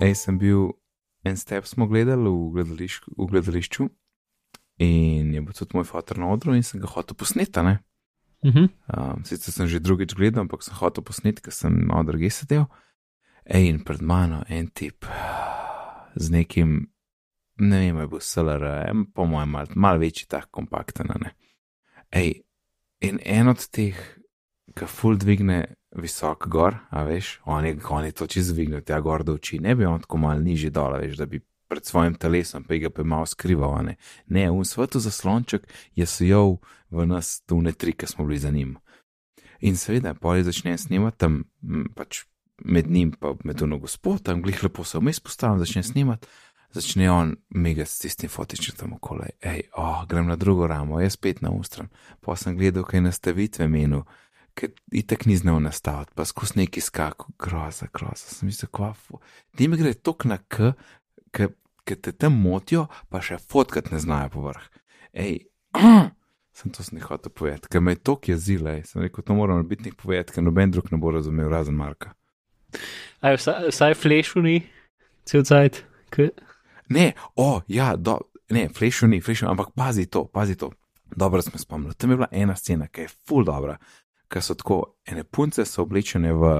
Ej, sem bil en step, smo gledali v, gledališ, v gledališču in je bil tudi moj fotor na odru in sem ga hotel posneti. ne. Uh -huh. Um, sicer sem že drugič gledal, ampak sem hotel posneti, ker sem malo druge sedel. Ej, in pred mano en tip z nekim, ne vem, je bil SLR, po mojem, mal, mal večji, tak kompakten. Ne? Ej, in en od teh, ki ful dvigne visok gor, a veš, on je, on je to čez dvignil, tja gor do oči, ne bi on tako mal nižji dol, veš, da bi pred svojim telesom, pa ga pa malo skrival, ne. Ne, v svetu zaslonček je sijal v nas tune tri, ki smo bili za njim. In seveda, poli začne snemati tam, pač med njim, pa med uno gospod, tam glih lepo se vmes postavim, začne snemati, začne on mega s tistim fotičem tam okoli, hej, oh, grem na drugo ramo, jaz spet na ustram. Pa sem gledal, kaj nastavitve menu, ker itek ni znal nastaviti, pa skozi neki skak, groza, groza, sem mislil, kvafu. Ti mi gre tok na k, ker te tam motijo, pa še fotkat ne znajo povrh. Ej, sem to sneh hotel povedati, ker me je tok jezile, sem rekel, to moram biti nek povedati, ker noben drug ne bo razumel, razen Marka. A je vsaj, vsaj flashu ni, cel cajt. Ne, o, ja, do, ne, flashu ni, flashu, ampak pazi to, pazi to. Dobro smo spomnili. Tam je bila ena scena, ki je full dobra, ker so tako ene punce so oblečene v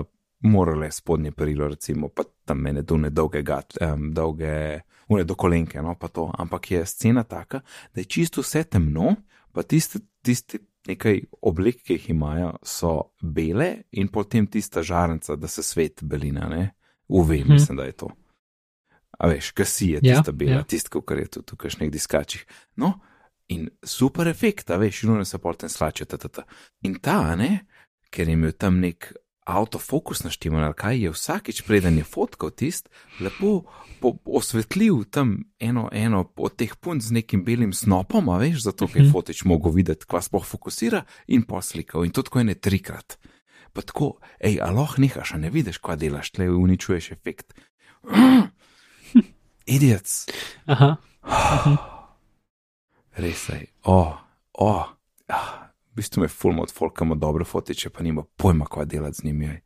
morale spodnje perilo, recimo, pa tam mene dune dolge, gat, um, dolge, une do kolenke, no, pa to. Ampak je scena taka, da je čisto vse temno, pa tiste, tiste nekaj oblek, ki jih imajo, so bele in potem tista žarnica, da se svet belina, ne, uve, Mhm. mislim, da je to. A veš, kasi je Ja, tista bela, ja. tisto, kar je tudi tukaj v kakšnih diskačih. No, in super efekt, a veš, in one se potem slačijo, ta, ta, ta. In ta, ne, ker je imel tam nek avtofokus naštiman, ali kaj je vsakič, preden je fotkal tist, lepo po, osvetlil tam eno, eno od teh punc z nekim belim snopom, a veš, zato ker je Mhm. fotič mogel videti, kva sploh fokusira in poslikal. In to tako ene trikrat. Pa tako, hej, a lahko nehaš, ne vidiš, kva delaš, tle uničuješ efekt. Idiots. Aha. Res je, o, o, ah, v bistvu me fulmo od folka ima dobre fotiče, pa nima pojma, kva delati z njimi.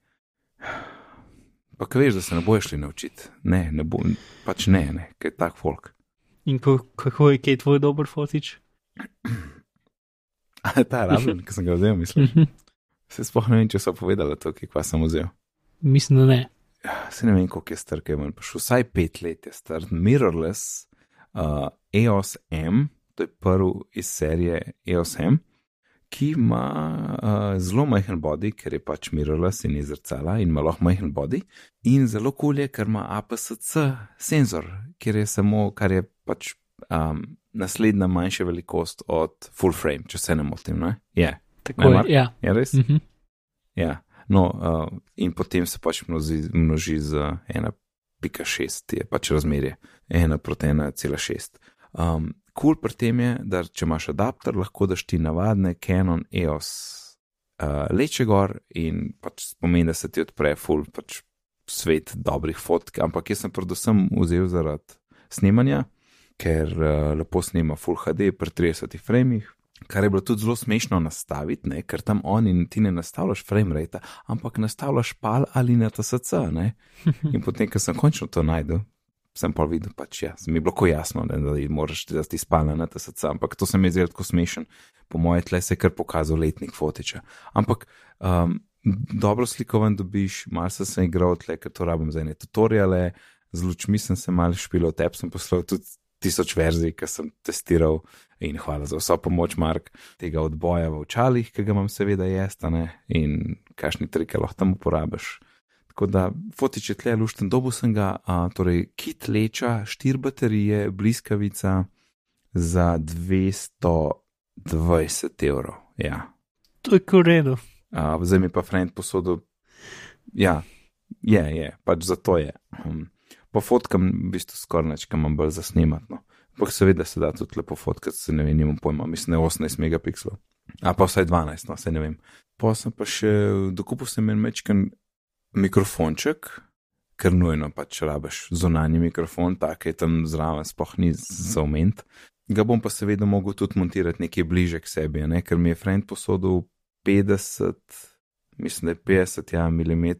Pa kaj veš, da se ne boš šli naučiti? Ne, ne bo, pač ne, ne, kaj je tak folk. In ko, kako je kaj tvoj dober fotič? Ta raven, ki sem ga vzel, mislim. Mhm. Se sploh ne vem, če so povedali to, kva sem vzel. Mislim, da ne. Se ne vem, koliko je star, kaj je prišel, vsaj pet let je star. Mirrorless, uh, EOS M, to je prvi iz serije EOS M, ki ima uh, zelo majhen body, ker je pač mirrorless in izrcala in ima lahko majhen body. In zelo kul cool je, ker ima APS-C senzor, kjer je samo, kar je pač um, naslednja manjša velikost od full frame, če se ne motim. Ne? Je, Tako Ne, je. Mark? Ja. je res? Mhm. Ja, no, uh, in potem se pač množi, množi z 1,6, je pač razmerje 1 proti 1,6. Um, kul pri tem je, da če imaš adapter, lahko daš ti navadne Canon EOS uh, leče gor in pač pomeni, da se ti odpre full pač svet dobrih fotk, ampak jaz sem predvsem vzel zaradi snemanja, ker uh, lepo snema full HD pri 30 framih, kar je bilo tudi zelo smešno nastaviti, ne? ker tam oni ti ne nastavljaš frame rate, ampak nastavljaš pal ali na TSC. Ne? In potem, ko sem končno to najdel, sem pa videl, pač ja, mi je bilo ko jasno, ne, da moraš da ti spalna na TSC, ampak to se mi je zdelo tako smešen. Po moje tle se je kar pokazal letnik fotiča. Ampak um, dobro slikovan dobiš, malo sem se igral tle, ker to rabim za ene tutoriale, z lučmi sem se malo špil, tebi sem poslal tudi tisoč verzij, ki sem testiral in hvala za vso pomoč, Mark, tega odboja v očalih, ki ga imam seveda jesta in kakšni trike lahko tam uporabiš. Tako da fotič je tle lušten, dobil sem ga, a, torej kit leča, štir baterije, bliskavica za 220 evrov. Ja. To je koredo. Zdaj mi pa friend posodil. Ja, je, je, pač zato je. Um, po fotkam, v bistvu skoraj neč, kam imam bolj zasnemati. No. Ampak seveda se da tudi lepo fotkati, se ne vem, nimam pojma, mislim, da je 18 megapikslov. A pa vsaj 12, no, se ne vem. Pa sem pa še dokupil sem en mečken mikrofonček, ker nujno pač rabiš zunanji mikrofon, tak je tam zraven, sploh ni za oment. Ga bom pa seveda mogel tudi montirati nekje bliže k sebi, a ne? ker mi je friend posodil 50, mislim, da je 50 ja, mm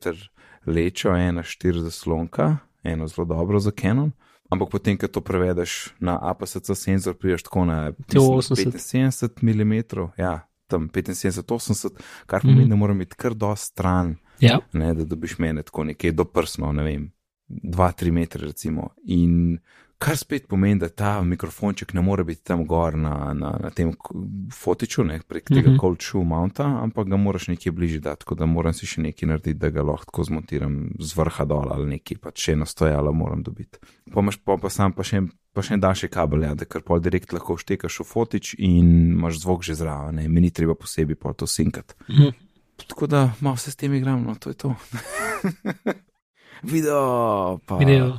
lečo, ena 4 zaslonka, eno zelo dobro za Canon. Ampak potem, ko to prevedeš na APS-C senzor, priješ tako na Te 80. 75 mm, ja, tam 75-80, kar pomeni, Mhm. da mora biti kar dosti stran, Ja, ne, da dobiš mene tako nekje do prsno, ne vem, 2-3 metre recimo. In kar spet pomeni, da ta mikrofonček ne more biti tam gor na, na, na tem fotiču, ne, prek tega Mhm. cold shoe mounta, ampak ga moraš nekje bližje dati, tako da moram si še nekaj narediti, da ga lahko zmontiram z vrha dol ali nekaj, pa še eno stojalo moram dobiti. Pa imaš pa, pa sam pa še, pa še en daljši kabel, ja, da kar pol direkt lahko štekaš v fotič in imaš zvok že zraven, ne, mi ni treba posebej pol to sinkati. Mhm. Tako da malo se s tem igram, no to je to. Video, pa, video.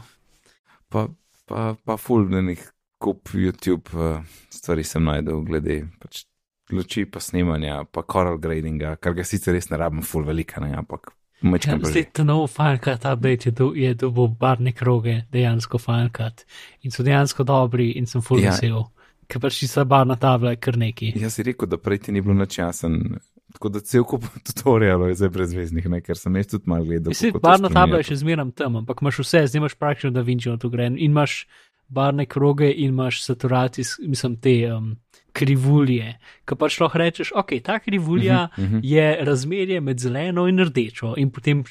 pa, pa, pa fuldenih kup YouTube uh, stvari sem najdel, glede pač luči, pa snemanja, pa coral gradinga, kar ga sicer res ne rabim, ful velika, ne, ampak Ja, mečkam pa že. zdaj ta nov Final Cut update je, do, je dobil barne kroge, dejansko Final Cut. In so dejansko dobri in sem full Ja. vesel. Ker pač tista barna tabla je kar neki. Jaz si rekel, da prej ti ni bilo načasen. Tako da cel kup tutorialov je zdaj brezveznih, ne, ker sem jaz tudi malo gledal. To barna tabla je še zmeram tam, ampak imaš vse, zdaj imaš praktično Da Vinci na to gre. In imaš barne kroge in imaš saturacijs, mislim, te um, krivulje. Ki pač lahko rečeš, ok, ta krivulja Mhm, mhm. je razmerje med zeleno in rdečo in potem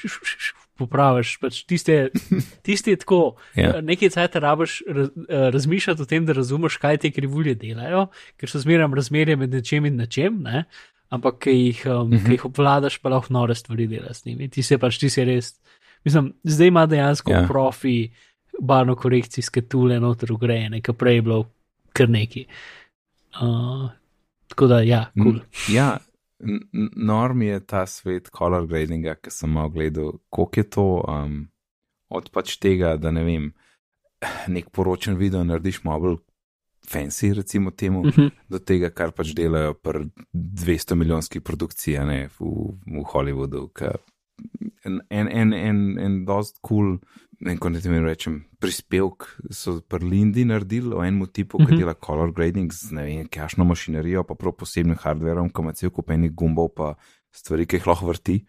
popraviš. Pač tiste, tiste tako. Ja. Nekaj cajt rabiš raz, eh, razmišljati o tem, da razumeš, kaj te krivulje delajo, ker so zmeraj razmerje med nečem in nečem. Ne? Ampak, ki jih, um, uh -huh. jih obvladaš, pa lahko nore stvari delaš s njimi. Ti se pač, ti si res. Mislim, zdaj ima dejansko Ja. ja. profi barno korekcijske tule noter ugrajene, ki prej je bilo kar neki. Uh, tako da, ja, kul. Cool. Ja, norm je ta svet color gradinga, ki sem malo gledal, koliko je to um, od pač tega, da ne vem, nek poročen video narediš malo bolj fancy, recimo temu, Uh -huh. do tega, kar pač delajo pri 200 milijonski produkciji, ne v, v Hollywoodu. En, en, en, en, en dost kul, cool, ne vem, kako naj rečem, prispevek so pri Lindi naredili o enem tipu, ki Mhm. dela color grading z ne vem, kašno mašinerijo, pa prav posebnim hardverom, ki ima cel kup enih gumbov, pa stvari, ki jih lahko vrti.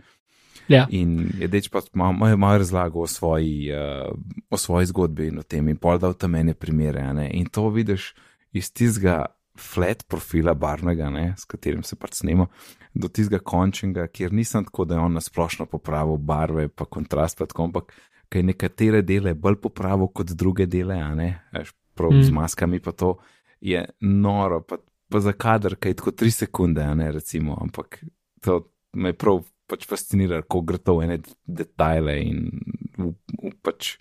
Ja. In je deč pa malo mal, mal razlagal o svoji, uh, o svoji zgodbi in o tem, in pol dal tam mene primere. a ne. In to vidiš iz tistega flat profila barvnega, ne, s katerim se pač snema, do tistega končnega, kjer nisem tako, da je on nasplošno popravil barve, pa kontrast, pa tako, ampak kaj nekatere dele bolj popravil kot druge dele, a ne, veš, prav Mm. z maskami pa to je noro, pa, pa za kader, kaj tako tri sekunde, a ne recimo, ampak to me je prav pač fascinira, ko gre to v ene detajle in v, v pač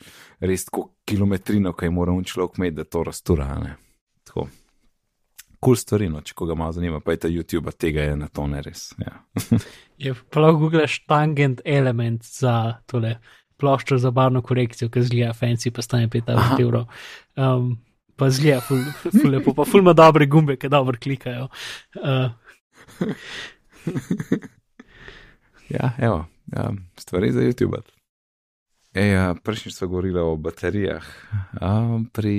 res tako kilometrino, kaj mora un človek imeti, da to rastura. a Ne? Tako. Kul cool stvari, no, če koga malo zanima, pa je ta YouTube, tega je na to ne res. Ja. Je pa lahko googlaš tangent element za tole ploščo za barno korekcijo, ki zgleda fancy, pa stane 50 evrov. Um, pa zgleda ful, ful lepo, pa ful ima dobre gumbe, ki dobro klikajo. Uh, Ja, evo, ja, stvari za YouTube. Ej, a, prejšnjič smo govorili o baterijah. A, pri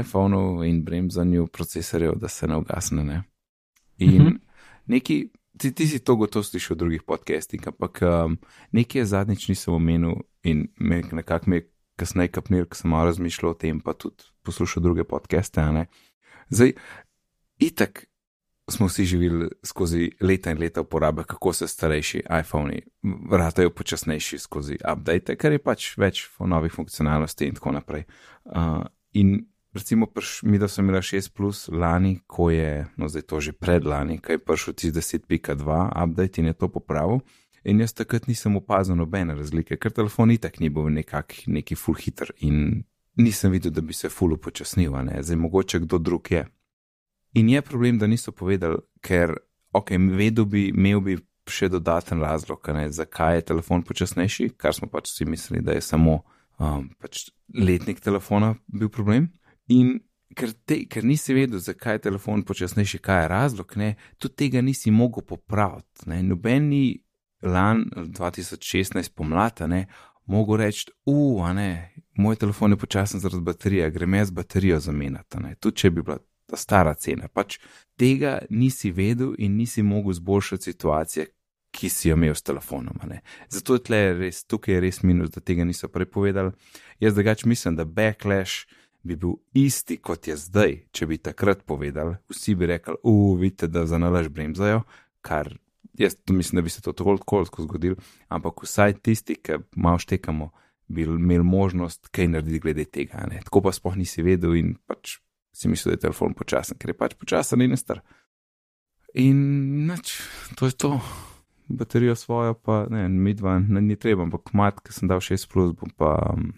iPhonu in bremzanju procesorjev, da se ne ugasne. Ne? In Mhm. neki, ti, ti si to gotovo slišal v drugih podcastih, ampak um, nekaj zadnjič nisem omenil in nekako mi je kasneje kapnil, ker sem malo razmišljal o tem, pa tudi poslušal druge podcaste. Zdaj, itak smo vsi živeli skozi leta in leta uporabe, kako se starejši iPhoni vratajo počasnejši skozi update, ker je pač več novih funkcionalnosti in tako naprej. Uh, in recimo, prš, mi da sem imela 6 plus lani, ko je, no zdaj to že predlani, ko je prišel tisti 10.2 update in je to popravil. In jaz takrat nisem opazil nobene razlike, ker telefon itak ni bil nekak, neki full hitter in nisem videl, da bi se full upočasnil, zdaj mogoče kdo drug je. In je problem, da niso povedali, ker, ok, vedel bi, imel bi še dodaten razlog, ne, zakaj je telefon počasnejši, kar smo pač vsi mislili, da je samo um, pač letnik telefona bil problem. In ker, te, ker nisi vedel, zakaj je telefon počasnejši, kaj je razlog, ne, tudi tega nisi mogel popraviti. Ne. Noben ni lan 2016 pomlada, ne, mogel reči, uf, ne, moj telefon je počasen zaradi baterije, grem jaz baterijo zamenjati, tudi če bi bila ta stara cena. Pač tega nisi vedel in nisi mogel zboljšati situacije, ki si jo imel s telefonom. Zato je tle res, tukaj je res minus, da tega niso prepovedali. Jaz drugač mislim, da backlash bi bil isti kot je zdaj, če bi takrat povedali. Vsi bi rekli, uf, vidite, da za nalaž bremzajo, kar jaz mislim, da bi se to tako tako zgodilo, ampak vsaj tisti, ki malo štekamo, bi imeli možnost kaj narediti glede tega. Ne? Tako pa sploh nisi vedel in pač si mislil, da je telefon počasen, ker je pač počasen in star. In nič, to je to. Baterijo svojo, pa ne, mi dva, ne, ni treba, ampak mat, ki sem dal 6 plus, bom pa um,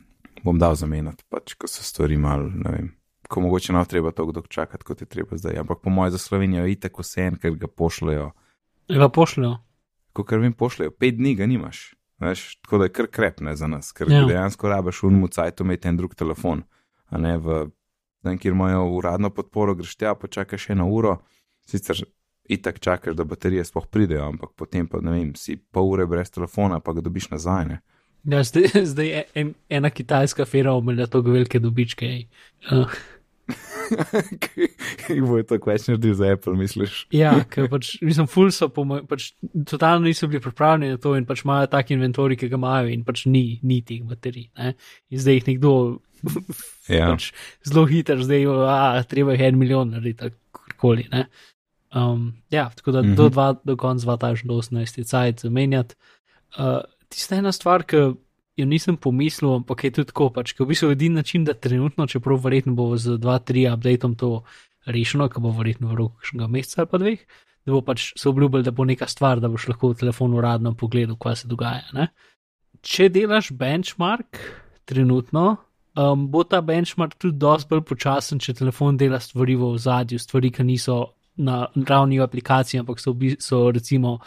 bom dal zamenjati, pač, ko so stvari mal, ne vem. Ko mogoče nav treba tako dolgo čakati, kot je treba zdaj. Ampak po mojem za Slovenijo je itak vse en, ker ga pošljajo. Ga pošljajo. Ko kar vem, pošljajo, pet dni ga nimaš. Veš, tako da je kar krepne za nas, ker Ja. ja. dejansko rabaš unmu cajtu imeti en drug telefon. A ne v tam, kjer imajo uradno podporo, greš tja, počakaš eno uro, sicer itak čakaš, da baterije sploh pridejo, ampak potem pa ne vem, si pol ure brez telefona, pa ga dobiš nazaj. Ne? Ja, zdaj, zdaj je en, ena kitajska fera omelja tako velike dobičke. Uh, Kaj bo to več naredil za Apple, misliš? ja, ker pač, mislim, ful so, po moj- pač totalno niso bili pripravljeni na to in pač imajo tak inventorij, ki ga imajo in pač ni, ni teh baterij. Ne? In zdaj jih nekdo Ja. pač zelo hiter, zdaj a, treba jih en milijon narediti, ne. Um, ja, tako da mm -hmm. do, Mhm. dva, do konca 2018 je cajt zamenjati. Uh, tista ena stvar, ki jo nisem pomislil, ampak je tudi tako, pač, ker v bistvu edini način, da trenutno, čeprav verjetno bo z 2-3 updateom to rešeno, ki bo verjetno v roku kakšnega meseca ali pa dveh, da bo pač se obljubili, da bo neka stvar, da boš lahko v telefonu uradno pogledal, kaj se dogaja. Ne? Če delaš benchmark trenutno, um, bo ta benchmark tudi dosti bolj počasen, če telefon dela stvari v zadju, stvari, ki niso na ravni aplikacije, ampak so, so recimo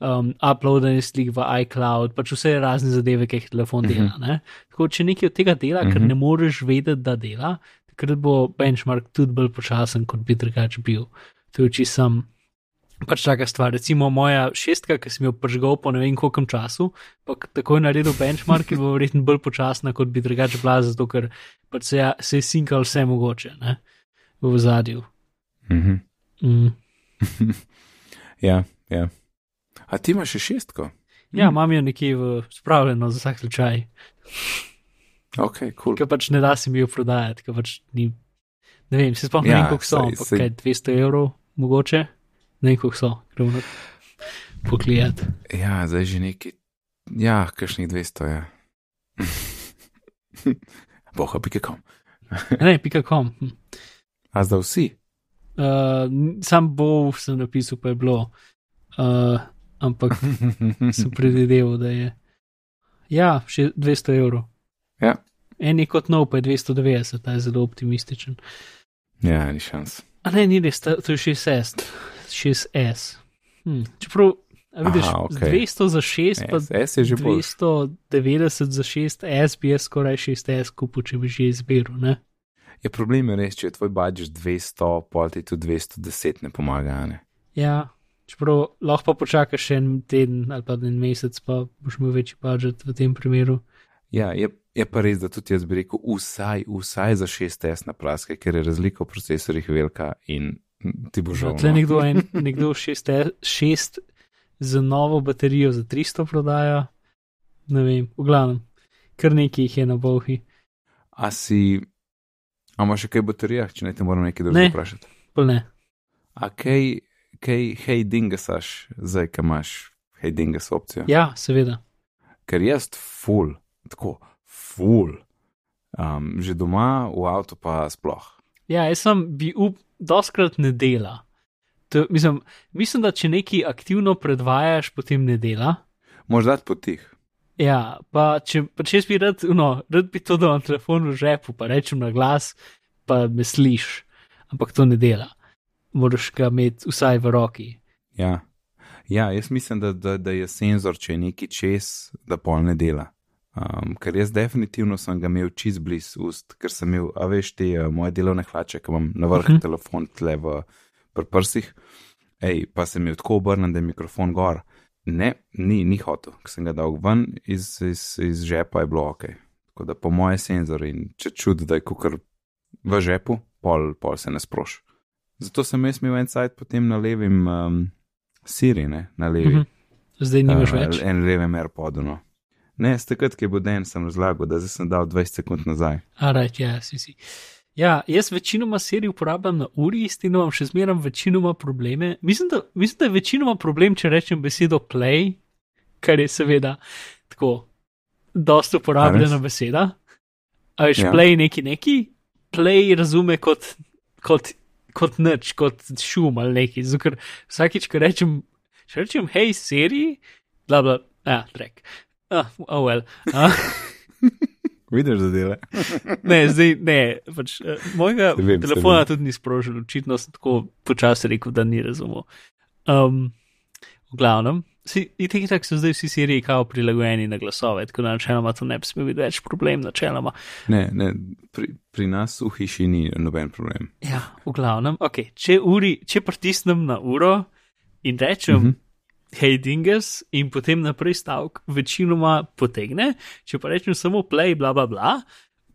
um, uploadene slik v iCloud, pač vse razne zadeve, ki jih telefon dela. Ne? Tako, če nekaj od tega dela, ker Mhm. ne moreš vedeti, da dela, takrat bo benchmark tudi bolj počasen, kot bi drugače bil. To je čisto pač taka stvar. Recimo moja šestka, ki sem jo pržgal po ne vem kolkem času, pa k- takoj naredil benchmark, je bo verjetno bolj počasna, kot bi drugače bila, zato ker pač se, je- se je sinkal vse mogoče ne? v zadju. Mhm. Mm. Ja, ja. A ti imaš še šestko? Ja, imam jo nekje v spravljeno za vsak slučaj, Ok, cool. ker pač ne da se mi jo prodajati, ker pač ni. Ne vem, se spomnim, Ja, ja, koliko so, ampak kaj 200 evrov, mogoče, ne vem, koliko so, krvno poklijati. Ja, zdaj že neki. Ja, kakšnih 200, ja. Boha, pika kom. Ne, pika kom. A zdaj vsi? Uh, sam bo sem napisal, pa je bilo, uh, ampak sem predvideval, da je. Ja, še 200 evrov. Ja. En je kot nov, pa je 290, ta je zelo optimističen. Ja, ni šans. A ne, ni res, to je 6S. 6S. Hm. Čeprav, vidiš, Aha, okay. 200 za 6, pa S, S je že bolj. 290 za 6S, bi jaz skoraj 6S kupil, če bi že izbiral. Ne? Je problem je res, če je tvoj budžet 200, pol ti tudi 210 ne pomaga, ne? Ja, čeprav lahko pa počakaš še en teden ali pa en mesec, pa boš imel večji budžet v tem primeru. Ja, je, je pa res, da tudi jaz bi rekel, vsaj, vsaj za 6S na praske, ker je razlika v procesorjih velika in ti bo žal. Tle no. nekdo, en, nekdo 6 z novo baterijo za 300 prodaja, ne vem, v glavnem, kar nekaj jih je na bohi. A si, a imaš še kaj baterijah, če ne te moram nekaj Ne. drugega vprašati? Pa ne. A kaj, kaj hej dingasaš, zdaj, ki imaš hej dingas opcijo? Ja, seveda. Ker jaz full, tako full, um, že doma, v avtu pa sploh. Ja, jaz sem bi up, doskrat ne dela. To, mislim, mislim, da če nekaj aktivno predvajaš, potem ne dela. Možda potih. Ja, pa če, pa če jaz bi rad, no, rad bi to dal na telefon v žepu, pa rečem na glas, pa me sliš, ampak to ne dela. Moraš ga imeti vsaj v roki. Ja. ja, jaz mislim, da, da, da je senzor, če je neki čez, da pol ne dela. Um, ker jaz definitivno sem ga imel čist blizu ust, ker sem imel, a veš, te uh, moje delovne hlače, ki imam na vrh uh Mhm. -huh. telefon tle v pri prsih. Ej, pa sem imel tako obrnen, da je mikrofon gor. Ne, ni, ni hotel, ker sem ga dal ven iz, iz, iz žepa, je bilo ok. Tako da po moje senzor in če čud, da je kukar v žepu, pol, pol se ne sproš. Zato sem jaz imel en sajt potem na levim um, Siri, ne, na levi. Mhm. Zdaj nimaš uh, več. En levem AirPodu. No. Ne, stakrat, ki je bil den, sem razlagal, da zdaj sem dal 20 sekund nazaj. Araj, ja, si si. Ja, jaz večinoma serij uporabljam na uri, s tem imam še zmeraj večinoma probleme. Mislim da, mislim, da je večinoma problem, če rečem besedo play, kar je seveda tako dosta uporabljena beseda. A veš, ja. play neki neki, play razume kot, kot, kot nič, kot šum ali neki. Zato, vsakič, ko rečem, če rečem, hej, seriji, bla bla, ja, trek. Ah, oh, well. Ah. Vidiš, da dela. ne, zdaj ne. Pač, uh, mojega vem, telefona tudi ni sprožil, očitno sem tako počasi rekel, da ni razumel. Um, v glavnem, in tako so zdaj vsi seriji kao prilagojeni na glasove, tako da načeloma to ne bi smel biti več problem, načeloma. Ne, ne, pri, pri nas v hiši ni noben problem. Ja, v glavnem, okay, če, uri, če pritisnem na uro in rečem. Mm -hmm hej dinges in potem naprej stavek večinoma potegne, če pa rečem samo play, bla bla bla.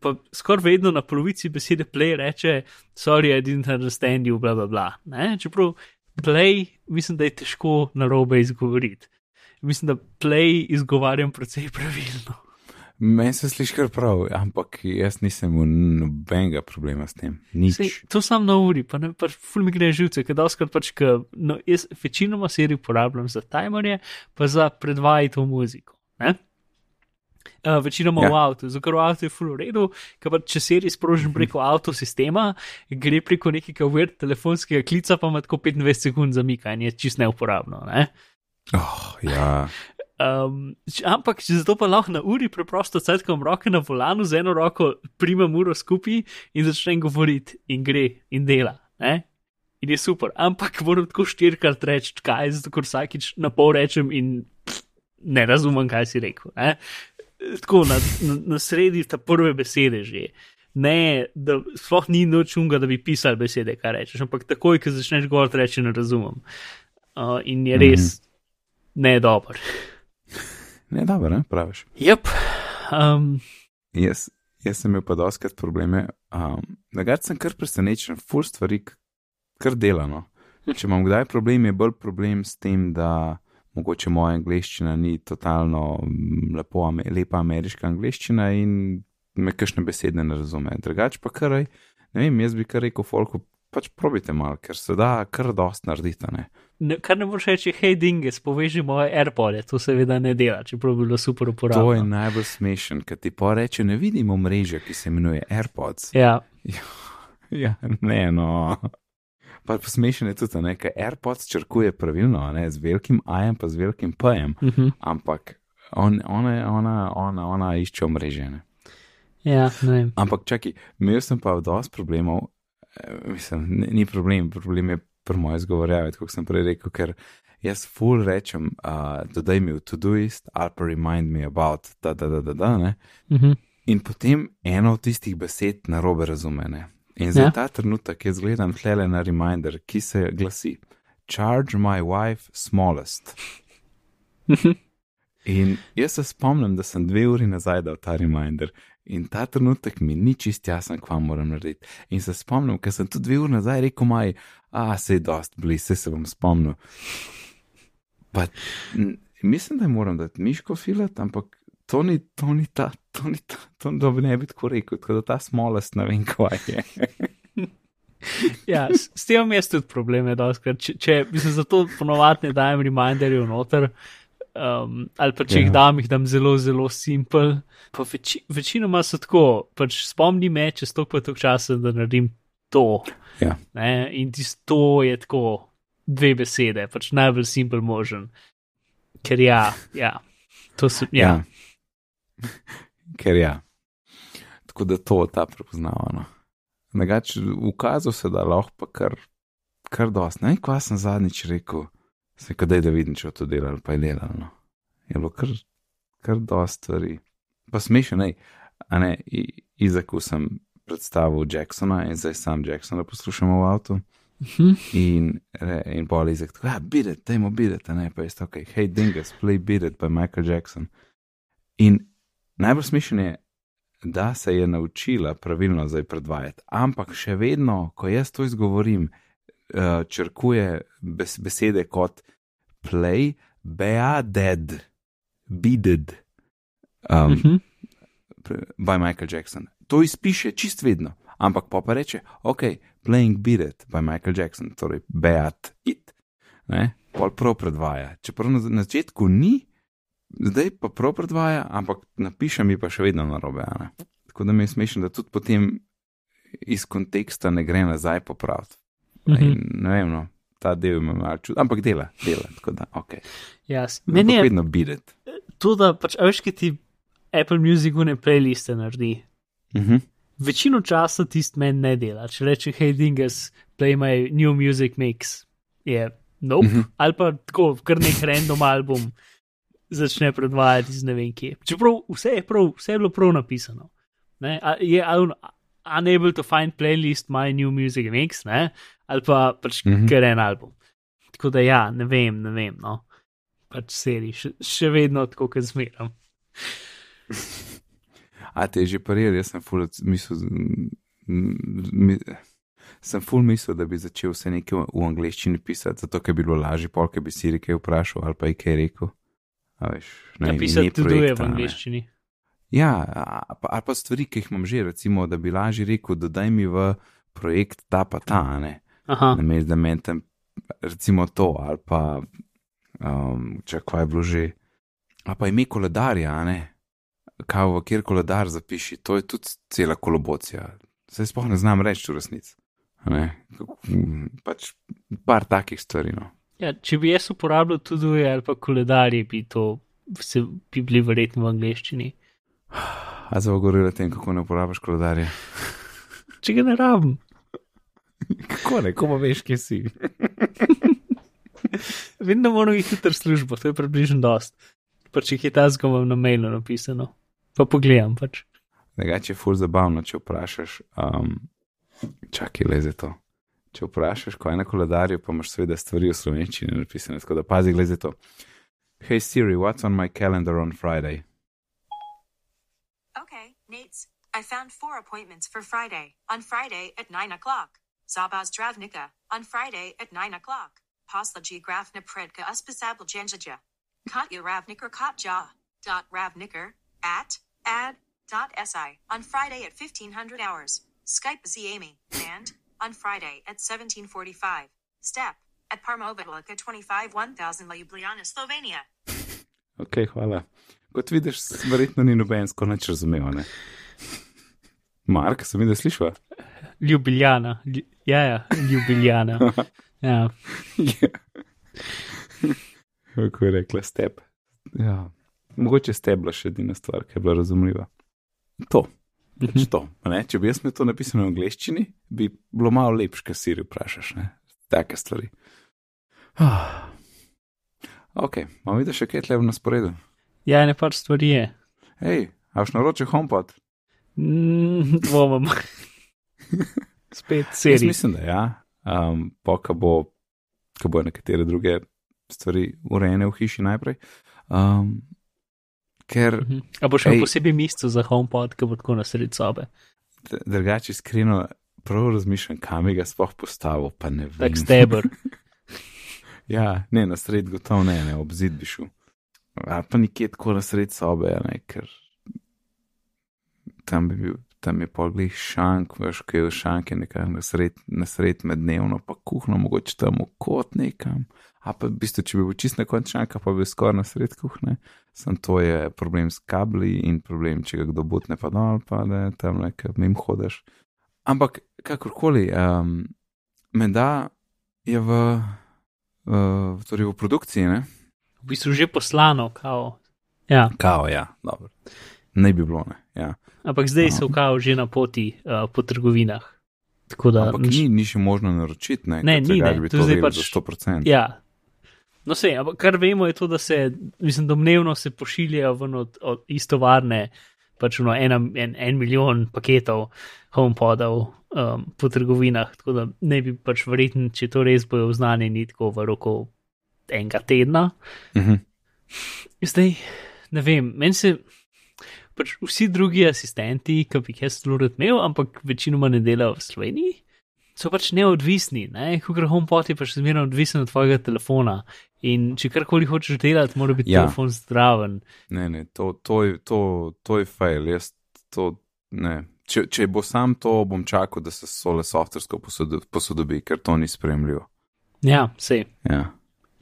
Pa skoraj vedno na polovici besede play reče, sorry, I didn't understand you, bla bla bla. Ne? Čeprav play, mislim, da je težko na robe izgovoriti. Mislim, da play izgovarjam precej pravilno. Meni se sliši kar prav, ampak jaz nisem imel nobenega problema s tem. Sej, to sam na uri, pa ne pač ful mi gre živce, ker doskrat pač, ker no, jaz večinoma serij uporabljam za timerje, pa za predvajati v muziko. Uh, večinoma ja. v avtu, zato ker v avtu je ful v redu, ker pa če serij sprožim mhm. preko avtosistema, gre preko nekega weird telefonskega klica, pa ima tako 25 sekund zamika in je čist neuporabno. Ne? Oh, ja. Um, ampak, če zato pa lahko na uri preprosto sedkam roke na volanu, z eno roko primem uro skupaj in začnem govoriti, in gre, in dela. Ne? In je super. Ampak moram tako štirikrat reči, kaj, zato ker vsakič na pol rečem in pff, ne razumem, kaj si rekel. Ne? Tako na, na, na sredi ta prve besede že. Ne, da sploh ni noč unga, da bi pisal besede, kaj rečeš, ampak takoj, ko začneš govoriti, reči ne razumem. Uh, in je res mm -hmm. ne dober. Ne, dobro, ne, praviš. Yep. Um. Jaz, jaz sem imel pa doskrat probleme. Um, Nagaj sem kar presenečen, full stvari, kar delano. Če imam kdaj problem, je bolj problem s tem, da mogoče moja angliščina ni totalno mm, lepo, lepa ameriška angliščina in me kakšne besede ne razume. Drugač pa kar, ne vem, jaz bi kar rekel, folko, pač probite malo, ker se da kar dost narediti. Ne? Ne, kar ne moreš reči, hej, dinges, poveži moje AirPods, to seveda ne dela, čeprav bi bilo super uporabljati. To je najbolj smešen, ker ti pa reče, ne vidimo mreže, ki se imenuje AirPods. Ja. ja, ne, no. Pa smešen je tudi, da AirPods črkuje pravilno, ne, z velikim AM, pa z velikim PM, uh mhm. -huh. ampak on, ona, ona, ona, ona išče omrežene. Ja, ampak čakaj, imel sem pa dosti problemov, mislim, ni, problem, problem je pri mojem izgovorjavi, kot sem prej rekel, ker jaz full rečem, uh, dodaj mi v to-doist ali pa remind me about, da, da, da, da, da ne. Uh mhm. -huh. In potem eno od tistih besed na robe razumene. In za ja. ta trenutek jaz gledam tlele na reminder, ki se glasi: Charge my wife smallest. Mhm. In jaz se spomnim, da sem dve uri nazaj dal ta reminder In ta trenutek mi ni čist jasen, kva moram narediti. In se spomnim, ker sem tudi dve uri nazaj rekel, maj, a se je dost blizu, se bom spomnil. Pa, mislim, da moram dati miško filat, ampak to ni, to ni ta, to ni ta, to da bi ne bi tako rekel, tako da ta smolest ne vem, kva je. ja, s, s tem je tudi problem, da če, če mislim, zato ponovadi ne dajem reminderjev noter um, ali pa če yeah. jih ja. dam, jih dam zelo, zelo simpel. Veči, večinoma so tako, pač spomni me, če stok pa tok časa, da naredim to. Yeah. Ja. In tisto je tako dve besede, pač najbolj simpel možen. Ker ja, ja, to so. Ja. ja. Ker ja. Tako da to ta prepoznavano. Negač, ukazal se, da lahko pa kar, kar dosti. Ne, kva sem zadnjič rekel. Se kadaj da vidim, če to dela ali pa je delalo. No. Je bilo kar, kar dosta stvari. Pa smešno, ne, a ne, Izaku sem predstavil Jacksona in zdaj sam Jacksona poslušamo v avtu. In, in pol Izak, tako, ja, bidet, dajmo bidet, ne, pa je to, ok, hej, dingus, play bidet by Michael Jackson. In najbolj smešno je, da se je naučila pravilno zdaj predvajati, ampak še vedno, ko jaz to izgovorim, uh, črkuje bes besede kot play, Beaded, Beaded, um, Uh -huh. by Michael Jackson. To izpiše čist vedno, ampak pa pa reče, ok, playing Beaded by Michael Jackson, torej Beat It. Ne? Pol prav predvaja. Čeprav na na začetku ni, zdaj pa prav predvaja, ampak napiše mi pa še vedno na robe. Tako da mi je smešno, da tudi potem iz konteksta ne gre nazaj popraviti. Mhm. In Ne vem, no, ta del ima malo čud, ampak dela, dela, tako da, ok. Ja, s- meni je vedno Beaded. to, da pač a veš, ki ti Apple Music une playliste naredi. Mhm. Večino časa tisti meni ne dela. Če reče, hej, dingas, play my new music mix, je nope. Mhm. Ali pa tako, kar nek random album začne predvajati iz ne vem kje. Čeprav vse je, prav, vse je bilo prav napisano. Ne? A- Je un, unable to find playlist my new music mix, ne? ali pa pač Mhm. kar en album. Tako da ja, ne vem, ne vem. No. Pač seri, še, še vedno tako, kot zmeram. A te je že pariral, jaz sem ful mislil, mi, sem ful mislil, da bi začel vse nekaj v angleščini pisati, zato ker bi bilo lažje, pol, ker bi Siri kaj vprašal ali pa je kaj rekel. A veš, ne, Napisati ime tudi v projekta, ne. Ja, a- ali pa stvari, ki jih imam že, recimo, da bi lažje rekel, dodaj mi v projekt ta pa ta, a ne. Aha, namesto da mentem, recimo to, ali pa um, če kaj je bilo že, ali pa ime koledarja, a ne, kaj v kjer koledar zapiši, to je tudi cela kolobocija. Zdaj sploh ne znam reči v resnici. a pač par takih stvari. No. ja, če bi jaz uporabljal tudi ali pa koledarje, bi to se, bi bili verjetno v angleščini. A zdaj govorili o tem, kako ne uporabiš koledarja. Če ga ne rabim. Kako ne, ko pa veš, kje si. Da moram iti hitro službo, to je približno dost. Pač jih je ta zgom na mailu napisano. Pa pogledam pač. Drugače je ful zabavno, če vprašaš, um, čakaj, le za to. Če vprašaš, ko je na koledarju, pa imaš seveda stvari v slovenščini napisane, tako da pazi, glede to. Hey Siri, what's on my calendar on Friday? Okay, Nate's. I found four appointments for Friday. On Friday at 9 o'clock. Zabaz Dravnika. On Friday at 9 o'clock. Poslaji Grafna Predka Uspasabal Genjaja. Katya Ravniker Katja. Dot Ravniker. At. Ad. Dot Si. On Friday at 1500 hours. Skype Z Amy. And. On Friday at 1745. Step. At Parmovitlika 25 1000 Ljubljana, Slovenia. Ok, hvala. Kot vidiš, verjetno ni noben skonač razumel. Ne? Mark, sem videl, slišal? Ljubljana. Lju- Ja, ja, Ljubljana. Ja. Kako je rekla, step. Ja. Mogoče stebla še edina stvar, ki je bila razumljiva. To. Pač to. a Ne? Če bi jaz to napisano v angleščini, bi bilo malo lepše, kaj si vprašaš. Ne? Take stvari. Ah. Ok, imamo videti še kaj tle v nasporedu. Ja, ne par stvari je. Hej, a už naroče HomePod? Mm, Dvomim. Spet Jaz seri. mislim, da ja. Um, pa, ko bo, ko bo nekatere druge stvari urejene v hiši najprej. Um, ker Mhm. A bo še Ej. posebej mesto za HomePod, ki bo tako na sredi sobe. drugače iskreno prav razmišljam, kam bi ga sploh postavil, pa ne vem. Tak stebr. Ja, ne, na sred gotovo ne, ne, ob zid bi šel. Ali pa nekje tako na sred sobe, ne, ker tam bi bil, tam je pogled šank, veš, kaj je v šanke, nekaj na sred, na sred med dnevno, pa kuhno, mogoče tam v kot nekam. A pa v bistvu, če bi bil čist na koncu šanka, pa bi skoraj na sred kuhne. Sam to je problem s kabli in problem, če ga kdo butne pa dol, pa da tam nekaj mim hodaš. Ampak kakorkoli, um, menda je v, uh, torej v produkciji, ne? V bistvu že poslano, kao. Ja, Kao, ja, dobro. Ne bi bilo, ne. Ja. ampak zdaj so kao že na poti uh, po trgovinah. Tako da, Ampak ni, ni še možno naročiti, ne? Ne, ni, ne, bi to to zdaj pač- za 100%. Ja. No, se, ampak kar vemo je to, da se, mislim, domnevno se pošiljajo ven od, od istovarne, pač no, ena, en, en milijon paketov HomePodov um, po trgovinah, tako da ne bi pač verjetno, če to res bojo oznanjeni tako v roku enega tedna. Mhm. Zdaj, ne vem, meni se. Pač vsi drugi asistenti, ki bi jih jaz zelo rad imel, ampak večinoma ne delajo v Sloveniji, so pač neodvisni, ne? Kukor HomePod je pač zmerno odvisen od tvojega telefona. In če karkoli hočeš delati, mora biti Ja. telefon zdraven. Ne, ne, to, to, to, to je fail. Jaz to ne. Če, če bo sam to, bom čakal, da se sole softversko posodo- posodobi, ker to ni spremljivo. Ja, sej. Ja.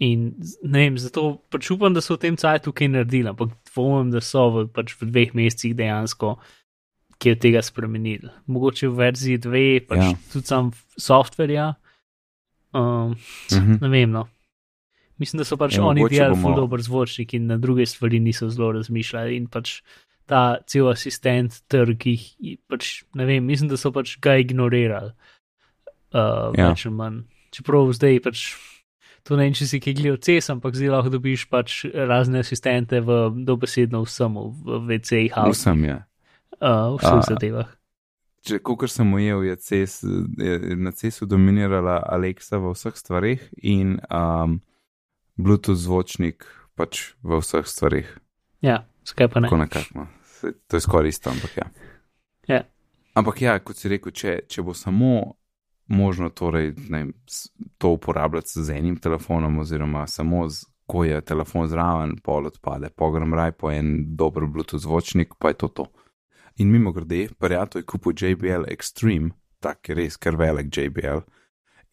In ne vem, zato pač upam, da so v tem cajtu kaj naredili, ampak dvomim, da so v, pač v dveh mesecih dejansko kaj od tega spremenili. Mogoče v verziji 2, pač Ja. tudi sam softverja. Um, Mhm. Ne vem, no. Mislim, da so pač Ja, ja, oni delali bomo- dober zvočnik in na druge stvari niso zelo razmišljali in pač ta cel asistent trg jih, pač ne vem, mislim, da so pač ga ignorirali. Uh, Ja. ja. Več ali manj. Čeprav zdaj pač. To ne vem, če si kaj gledal CES, ampak zdaj lahko dobiš pač razne asistente v dobesedno vsemu, v VC-jih, Vsem je. uh, v vseh zadevah. Če kot sem ujel, je, CES, je na CES-u dominirala Alexa v vseh stvarih in um, Bluetooth zvočnik pač v vseh stvarih. Ja, skaj pa ne. Tako nekako. no. To je skoraj isto, ampak ja. Ja. Ampak ja, kot si rekel, če, če bo samo možno torej, ne, to uporabljati z enim telefonom, oziroma samo z, ko je telefon zraven, pol odpade, pogram raj po en dober Bluetooth zvočnik, pa je to to. In mimo grede, prijatelj je kupil JBL Extreme, tak je res kar velik JBL,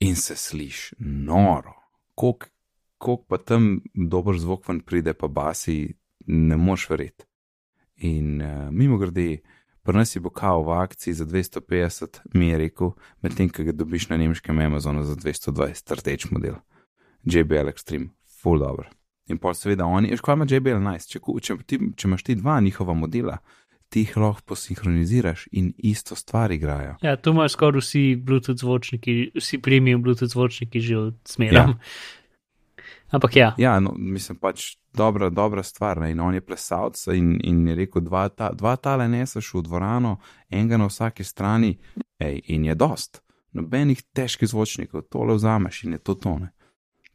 in se sliši noro. Kolik, kolik pa tam dober zvok ven pride, pa basi, ne moš verjeti. In uh, mimo grede, nas je bo kao v akciji za 250, mi je rekel, medtem ko ga dobiš na nemškem Amazonu za 220, rdeč model. JBL Extreme, full dobro. In pa seveda oni, veš, kaj ima JBL nice, če, če, ti, če imaš ti dva njihova modela, ti jih lahko posinhroniziraš in isto stvar igrajo. Ja, tu imajo skoraj vsi Bluetooth zvočniki, vsi premium Bluetooth zvočniki že od smeram. Ja. Ampak ja, Ja, no, mislim pač dobra, dobra stvar. Ne? In on je plesalc in, in je rekel, dva, ta, dva tale neseš v dvorano, enega na vsaki strani, ej, in je dost. Nobenih težkih zvočnikov, tole vzameš in je to tone.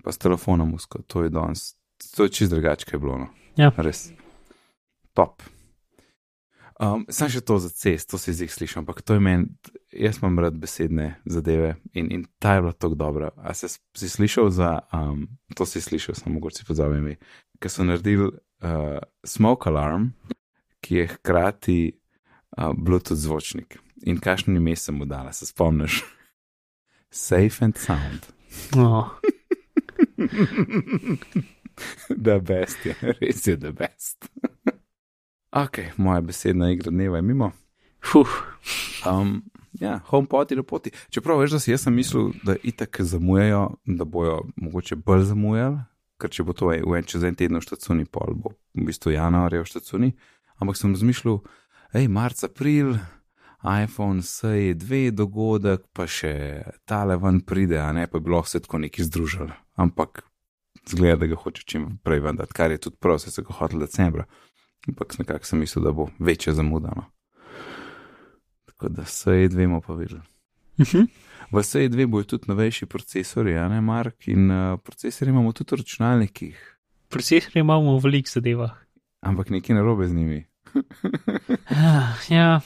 Pa s telefonom musko, to je danes, to je čist drugače, kaj je bilo. No. Ja. Res. Top. Um, sam še to za cest, to si zdaj slišim, ampak to je meni, jaz imam rad besedne zadeve in, in ta je bila tako dobra. A se, si slišal za, um, to si slišal, samo mogoče si pozabil ime, ker so naredili uh, smoke alarm, ki je hkrati uh, Bluetooth zvočnik. In kakšno ime sem mu dala, se spomniš? Safe and sound. no, The best je, res je the best. ok, moja besedna igra dneva je mimo. fuh, Um, ja, HomePod je na poti. Čeprav veš, da si jaz sem mislil, da itak zamujajo, da bojo mogoče bolj zamujali, ker če bo to v en čez en teden v štacuni, pol bo v bistvu januarja v štacuni. Ampak sem razmišljal, hej, marc, april, iPhone SE2 dogodek, pa še tale ven pride, a ne pa bi bilo vse tako neki združili. Ampak zgleda, da ga hoče čim prej ven dati, kar je tudi prav, se ga hotel decembra. Ampak nekako sem mislil, da bo večja zamuda. No. Tako da SE2 bomo pa videli. Mhm. V SE2 bojo tudi novejši procesori, a ne Mark, in uh, procesori imamo tudi v računalnikih, procesor imamo v velikih zadevah. ampak nekaj narobe z njimi. Ah, ja,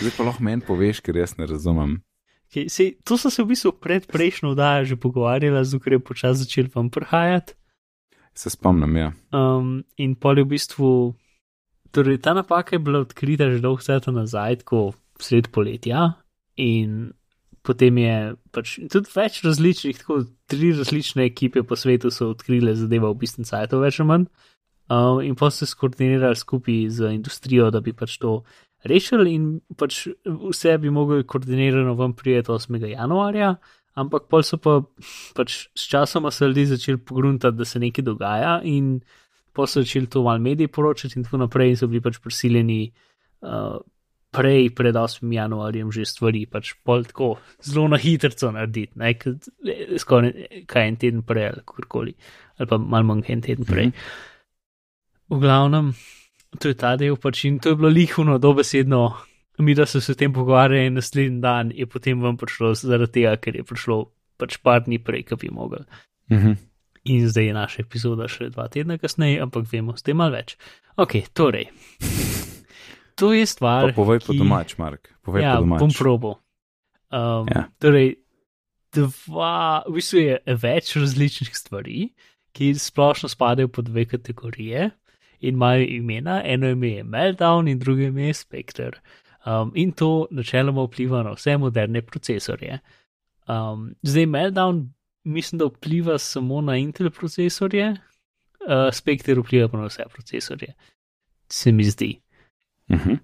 Zdaj pa lahko meni poveš, ker jaz ne razumem. okay, sej, to so se v bistvu pred prejšnjo oddajo že pogovarjali, zato je počasi začel vam prihajati. Se spomnim, ja. Um, in pol je v bistvu, torej ta napaka je bila odkrita že dolgo časa nazaj, tako sred poletja. In potem je pač tudi več različnih, tako tri različne ekipe po svetu so odkrile zadeva v bistvu sajtu, več ali manj. Um, in pa so se skoordinirali skupaj z industrijo, da bi pač to rešili, in pač vse bi mogli koordinirano vam prijeti 8. januarja. Ampak pol so pa pač s časoma se ljudje začeli pogruntati, da se nekaj dogaja, in pol so začeli to malo mediji poročati, in tako naprej, in so bili pač prisiljeni uh, prej, pred 8. januarjem, že stvari, pač pol tako zelo na hitro narediti, ne, skoraj kaj en teden prej ali kakorkoli, ali pa malo manj en teden prej. V glavnem, to je ta del, pač in to je bilo lihuno, dobesedno. Mi, da so se o tem pogovarjali, in naslednji dan je potem vam prišlo, zaradi tega, ker je prišlo pač par dni prej, kot bi mogli. Mhm. In zdaj je naša epizoda še dva tedna kasneje, ampak vemo, zdaj malo več. Ok, torej. To je Pa stvar. povej po ki- domač, Mark. Povej Ja, po domač. bom probo. Um, Ja. Torej, dva, v bistvu je več različnih stvari, ki splošno spadajo pod dve kategorije in imajo imena. Eno ime je Meltdown in drugo ime je Spectre. Um, in to načeloma vpliva na vse moderne procesorje. Um, zdaj, Meltdown mislim, da vpliva samo na Intel procesorje, uh, Spectre vpliva pa na vse procesorje, se mi zdi. Mhm.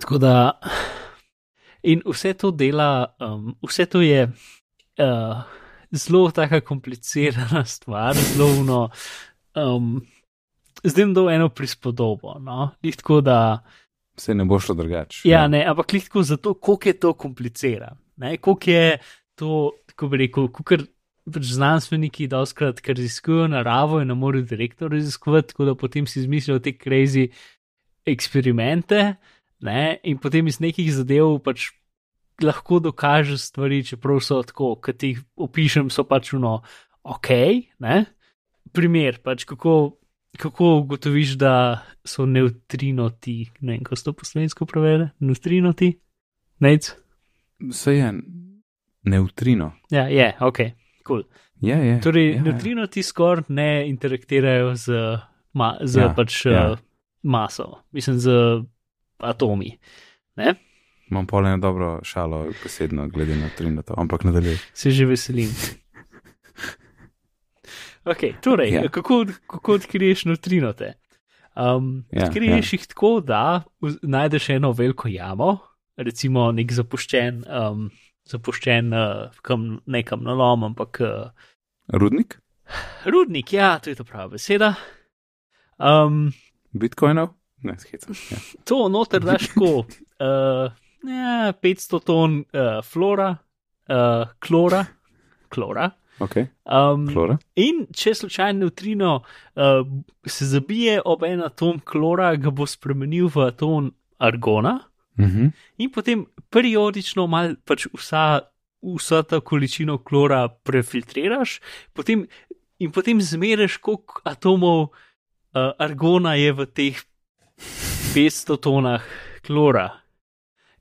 Tako da, in vse to dela, um, vse to je uh, zelo tako komplicirana stvar, zelo no. Um, zdaj bom dal eno prispodobo. No? Lih tako da, Se ne bo šlo drugače. ja, ne, ampak lih tako zato, koliko je to komplicirano. Koliko je to, kako bi rekel, kar pač znanstveniki doskrat, ker raziskujejo naravo in ne morejo direktno raziskovati, tako da potem si izmislijo te crazy eksperimente ne, in potem iz nekih zadev pač lahko dokaže stvari, čeprav so tako, kot jih opišem, so pač uno ok. Ne? Primer, pač kako, kako ugotoviš, da so neutrinoti, ne vem, kako se to po slovensko prevede, neutrinoti, nec. Se je neutrino. Ja, je, ok, cool. Je, je. Torej, ja, ja. neutrinoti skoraj ne interaktirajo z, ma, z Ja, pač ja. uh, maso, mislim, z atomi. Ne? Imam pol eno dobro šalo, besedno, glede na trino, ampak nadaljuj. se že veselim. Okay, torej, Ja. ja. kako, kako odkriješ neutrinote? Um, Ja, odkriješ ja. jih tako, da najdeš eno veliko jamo, recimo nek zapuščen, um, zapuščen uh, kam, nekam nalom, ampak uh, Rudnik? rudnik, ja, to je ta prava beseda. Um, Bitcoinov? Ne, skecam. Ja. to noter daš tako, uh, ja, 500 ton uh, flora, uh, klora, klora. Ok, Um, flora. In če slučajno neutrino uh, se zabije ob en atom klora, ga bo spremenil v atom argona, Mhm. in potem periodično mal pač vsa, vsa ta količino klora prefiltriraš, potem, in potem zmeriš, koliko atomov uh, argona je v teh 500 tonah klora.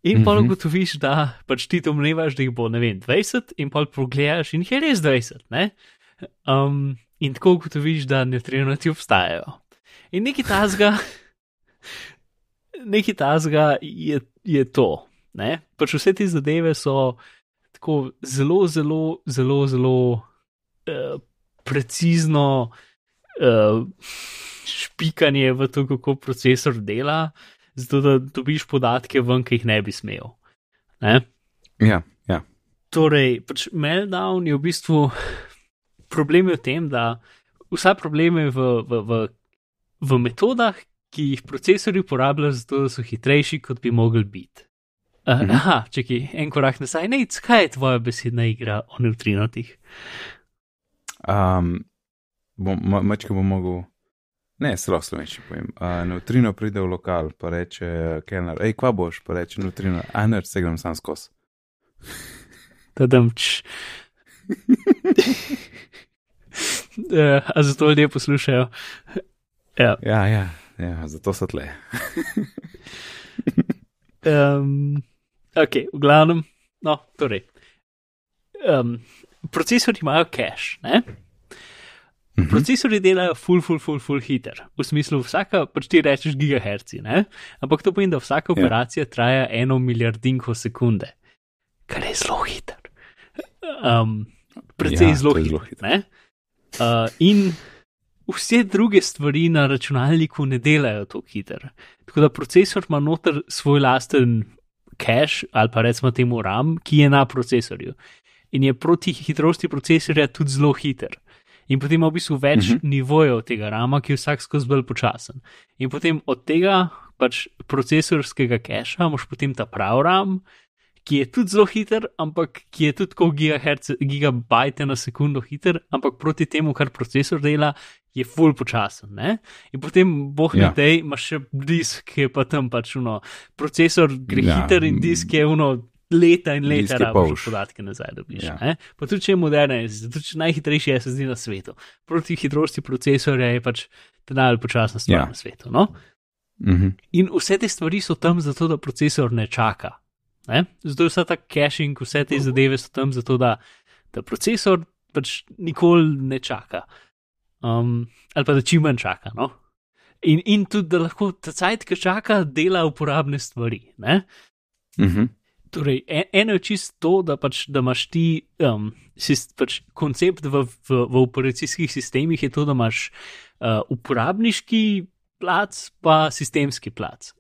In pa Mhm. ugotoviš, da pač ti domnevaš, da jih bo, ne vem, 20, in pa pogledaš, in jih je res 20. Ne? Um, in tako ugotoviš, da nevtrinoti obstajajo. In nekaj tazga, nekaj tazga je, je to. Ne? Pač vse te zadeve so tako zelo, zelo, zelo, zelo uh, precizno uh, špikanje v to, kako procesor dela, zato da dobiš podatke ven, ki jih ne bi smel. Ne? Ja, ja. Torej, pač meltdown je v bistvu problem je v tem, da vsa problem je v, v, v, v metodah, ki jih procesori uporabljajo, zato da so hitrejši, kot bi mogli biti. Uh, Mhm. aha, čakaj, en korak nazaj, ne, kaj je tvoja besedna igra o neutrinotih? Um, bom, ma, mačka bom mogel. Ne, zelo slovenski povem. Uh, neutrino pride v lokal, pa reče, kelner, hej, kva boš, pa reče neutrino, a ne, se grem sam skozi. Tadamč. Uh, a zato ljudje poslušajo. Ja. Ja, ja, ja, zato so tle. Um, ok, v glavnem, no, torej. Um, procesori imajo cache, ne? Mhm. Procesori delajo full, full, full, full hiter. V smislu, vsaka, pač ti rečeš gigaherci, ne? Ampak to pomeni, da vsaka Ja. operacija traja eno milijardinko sekunde, kar je zelo hiter. Um, precej Ja, zelo hiter. hiter. ne? Uh, in vse druge stvari na računalniku ne delajo tako hiter. Tako da procesor ima noter svoj lasten cache ali pa recimo temu RAM, ki je na procesorju. In je proti hitrosti procesorja tudi zelo hiter. In potem ima v bistvu več uh Mhm. -huh. nivojev tega rama, ki je vsak skozi bolj počasen. In potem od tega pač procesorskega cacha imaš potem ta prav ram, ki je tudi zelo hiter, ampak ki je tudi kot gigabajte na sekundo hiter, ampak proti temu, kar procesor dela, je full počasen. Ne? In potem boh Ja. na tej imaš še disk, ki je pa tam pač uno. Procesor gre ja. hiter in disk je uno. Leta in leta rabiš podatke nazaj, da biš. Ja. Ja. Pa tudi če je moderna, tudi če najhitrejši SSD na svetu. Proti hitrosti procesorja je pač ta najbolj počasna stvar Ja. na svetu. No? Mhm. In vse te stvari so tam zato, da procesor ne čaka. Ne? Zato je vsa ta caching, vse te zadeve so tam zato, da, da procesor pač nikoli ne čaka. Um, ali pa da čim manj čaka. No? In, in tudi, da lahko ta cajt, ki čaka, dela uporabne stvari. Ne? Mhm. Torej, eno je čisto to, da, pač, da imaš ti um, sist, pač koncept v, v, v operacijskih sistemih, je to, da imaš uh, uporabniški plac, pa sistemski plac.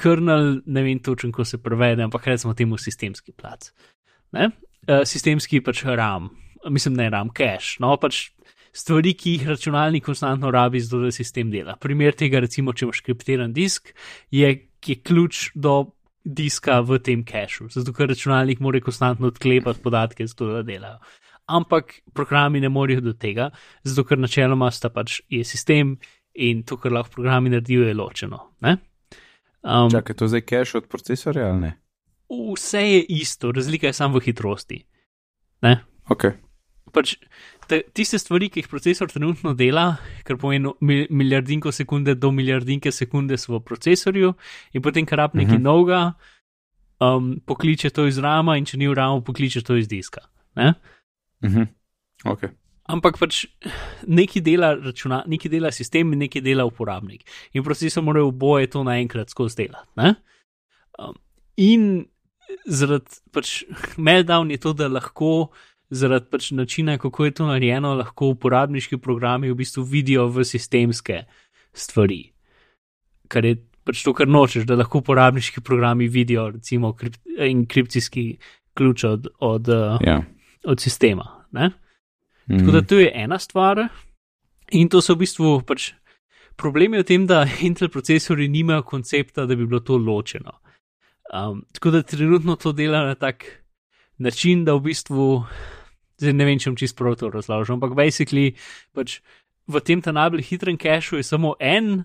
Kernel, ne vem točno, kako se prevede, ampak recimo temu sistemski plac. Ne? Uh, sistemski pač RAM, mislim, ne RAM, cache. No, pač stvari, ki jih računalnik konstantno rabi, zato da sistem dela. Primer tega, recimo, če imaš kriptiran disk, je, je ključ do diska v tem cachu, zato ker računalnik mora konstantno odklepati podatke, zato da delajo. Ampak programi ne morejo do tega, zato ker načeloma sta pač je sistem in to, kar lahko programi naredijo, je ločeno. Ne? Um, Čakaj, to zdaj cache od procesorja ali ne? vse je isto, razlika je samo v hitrosti. Ne? Ok. Pač, te, tiste stvari, ki jih procesor trenutno dela, kar pomeni mi- milijardinko sekunde do milijardinke sekunde, so v procesorju, in potem, kar rab nekaj Mhm. novega, um, pokliče to iz rama, in če ni v ramu, pokliče to iz diska. Ne? Mhm. Ok. Ampak pač nekaj dela, računa, nekaj dela sistem in nekaj dela uporabnik. In procesor mora oboje to naenkrat skozi delati. ne? Um, in zaradi pač meltdown je to, da lahko. Zaradi pač načina, kako je to narejeno, lahko uporabniški programi v bistvu vidijo v sistemske stvari. Kar je pač to, kar nočeš, da lahko uporabniški programi vidijo, recimo, kript, enkripcijski ključ od, od, uh, Ja. od sistema. Ne? Mhm. Tako da to je ena stvar, in to so v bistvu pač problemi v tem, da Intel procesori nimajo koncepta, da bi bilo to ločeno. Um, tako da trenutno to dela na tak način, da v bistvu, zdaj ne vem, če bom čisto prav to razložil, ampak basically pač v tem ta najbolj hitrem cachu je samo en.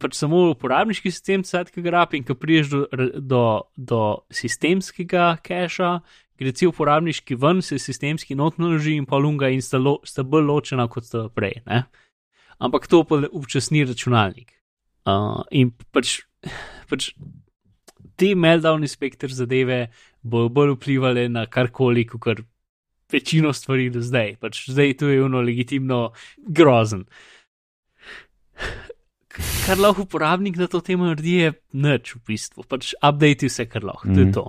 Pač samo uporabniški sistem, ki ga rabi, in ko priješ do, do, do sistemskega cacha, gre cel uporabniški ven, se sistemski not naloži in pa lunga in sta, lo, sta bolj ločena kot sta prej. Ne? Ampak to pa upočasni računalnik. Uh, in pač, pač te meltdowni spektr zadeve bojo bolj vplivali na karkoli, kot večino stvari do zdaj. Pač zdaj to je ono legitimno grozen. Kar lahko uporabnik na to temo naredi, je nič v bistvu. Pač update vse, kar lahko, to je Mhm. to.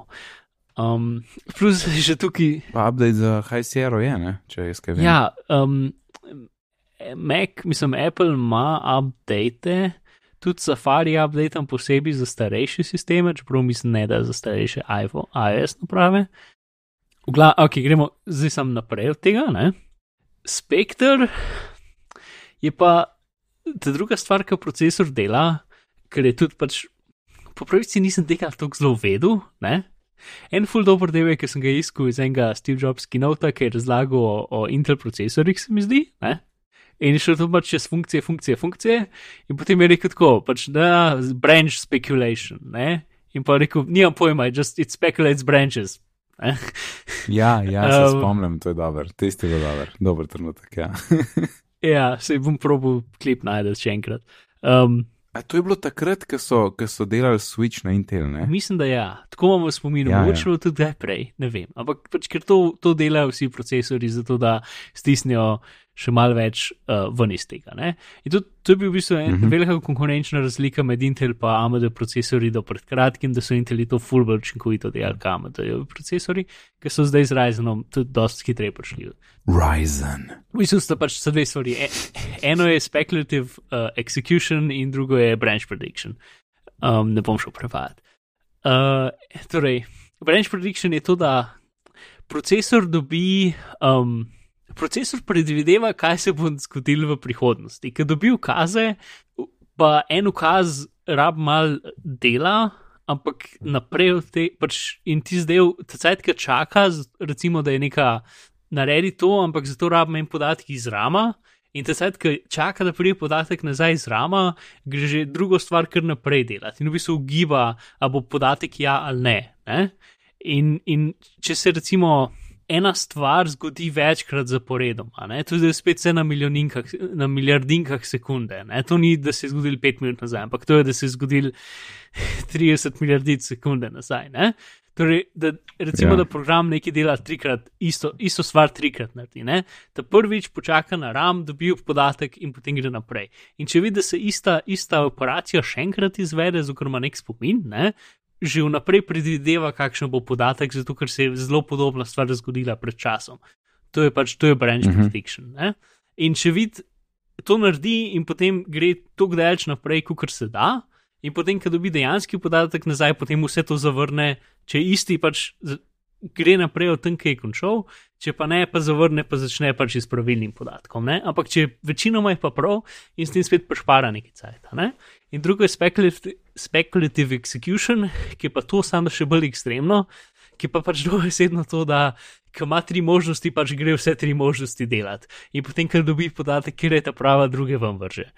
Um, plus že tukaj. Pa update za High Sierra je, ne? če jaz kaj vem. Ja, um, Mac, mislim, Apple ima update, tudi Safari updateam posebej za starejše sisteme, čeprav mislim, ne da za starejše iPhone, iOS naprave. Ugla, ok, gremo zdaj sam naprej od tega. Ne? Spectre je pa ta druga stvar, ki procesor dela, ker je tudi pač. Po pravici nisem tega tako zelo vedel, ne? En full dober del je, ki sem ga iskal iz enega Steve Jobs kinota, ki je razlagal o, o Intel procesorjih, se mi zdi. Ne? In šel to pač čez funkcije, funkcije, funkcije, in potem je rekel tako, pač da branch speculation. Ne? In pa rekel, nimam pojma, just it speculates branches. Ja, ja, se Um, spomnim, to je dober, tisti je dober, dober trenutek. Ja. Ja, se bom probil klip najti še enkrat. Um, A to je bilo takrat, ko so, ko so delali switch na Intel, ne? Mislim, da ja, tako imamo spomin, Ja, mogoče ja. ja. tudi kdaj prej, ne vem. Ampak pač, ker to, to delajo vsi procesori, zato da stisnejo še malo več uh, ven iz tega. Ne? In to, to je bil v bistvu en, uh Mhm. -huh. velika konkurenčna razlika med Intel in AMD procesori do pred kratkim, da so Inteli to full bolj učinkovito delali kot AMD procesori, ki so zdaj z Ryzenom tudi dosti hitreje prišli. Ryzen. V bistvu sta pač sta dve stvari. E, eno je speculative uh, execution in drugo je branch prediction. Um, ne bom šel prevajati. Uh, torej, branch prediction je to, da procesor dobi. Um, procesor predvideva, kaj se bo zgodilo v prihodnosti. Ker dobi ukaze, pa en ukaz rab mal dela. Ampak naprej od te, pač in ti zdaj, ta cajt, ki čaka, recimo, da je neka naredi to, ampak zato rabim en podatek iz rama. In te sedaj, ki čaka, da pride podatek nazaj iz rama, gre že drugo stvar kar naprej delati. In v bistvu ugiba, ali bo podatek ja ali ne. ne? In, in če se recimo ena stvar zgodi večkrat zaporedoma. Zdaj spet vse na, na milijardinkah sekunde. Ne? To ni, da se je zgodil 5 minut nazaj, ampak to je, da se je zgodil 30 milijardic sekunde nazaj. Ne? Torej, da, recimo, ja. da program nekaj dela trikrat, isto, isto stvar trikrat naredi. Ne? Da prvič počaka na RAM, dobi podatek in potem gre naprej. In če vidi, da se ista, ista operacija še enkrat izvede, oziroma nek spomin, ne? Že vnaprej predvideva, kakšen bo podatek, zato ker se je zelo podobna stvar zgodila pred časom. To je pač, to je branch uh mhm. -huh. prediction. Ne? In če vidi, to naredi in potem gre tako daleč naprej, kot se da. In potem, ko dobi dejanski podatek nazaj, potem vse to zavrne, če isti pač gre naprej od tam, ki je končal, če pa ne, pa zavrne, pa začne pač s pravilnim podatkom. Ne? Ampak če večinoma je pa prav in s tem spet pašpara nekaj cajt. Ne? In drugo je speculative, speculative execution, ki je pa to samo še bolj ekstremno, ki pa pač dobesedno to, da ima tri možnosti, pač gre vse tri možnosti delati. In potem, ker dobi podatek, kje je ta prava, druge vam vrže.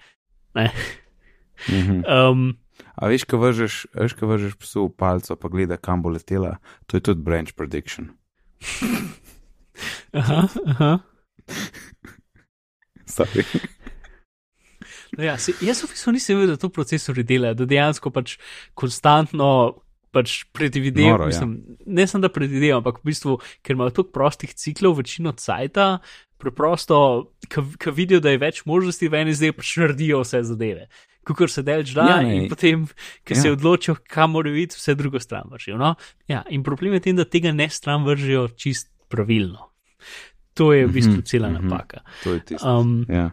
Mhm. Um, A veš, ko vržeš, veš, ko vržeš psu v palco, pa gleda, kam bo letela, to je tudi branch prediction. aha, aha. Sorry. No ja, se, jaz v bistvu nisem vedel, da to procesori delajo, da dejansko pač konstantno pač predvidevajo. Ja. Ne samo, da predvidevajo, ampak v bistvu, ker imajo toliko prostih ciklov, večino cajta, preprosto, ki vidijo, da je več možnosti, v eni zdaj pač naredijo vse zadeve. Kukor se delč da, ja, in potem, ki ja. se odločijo, kam morajo iti, vse drugo stran vršijo. No? Ja, in problem je tem, da tega ne stran vršijo čist pravilno. To je v bistvu mhm, cela mm -hmm, napaka. To je tisto. Um, ja.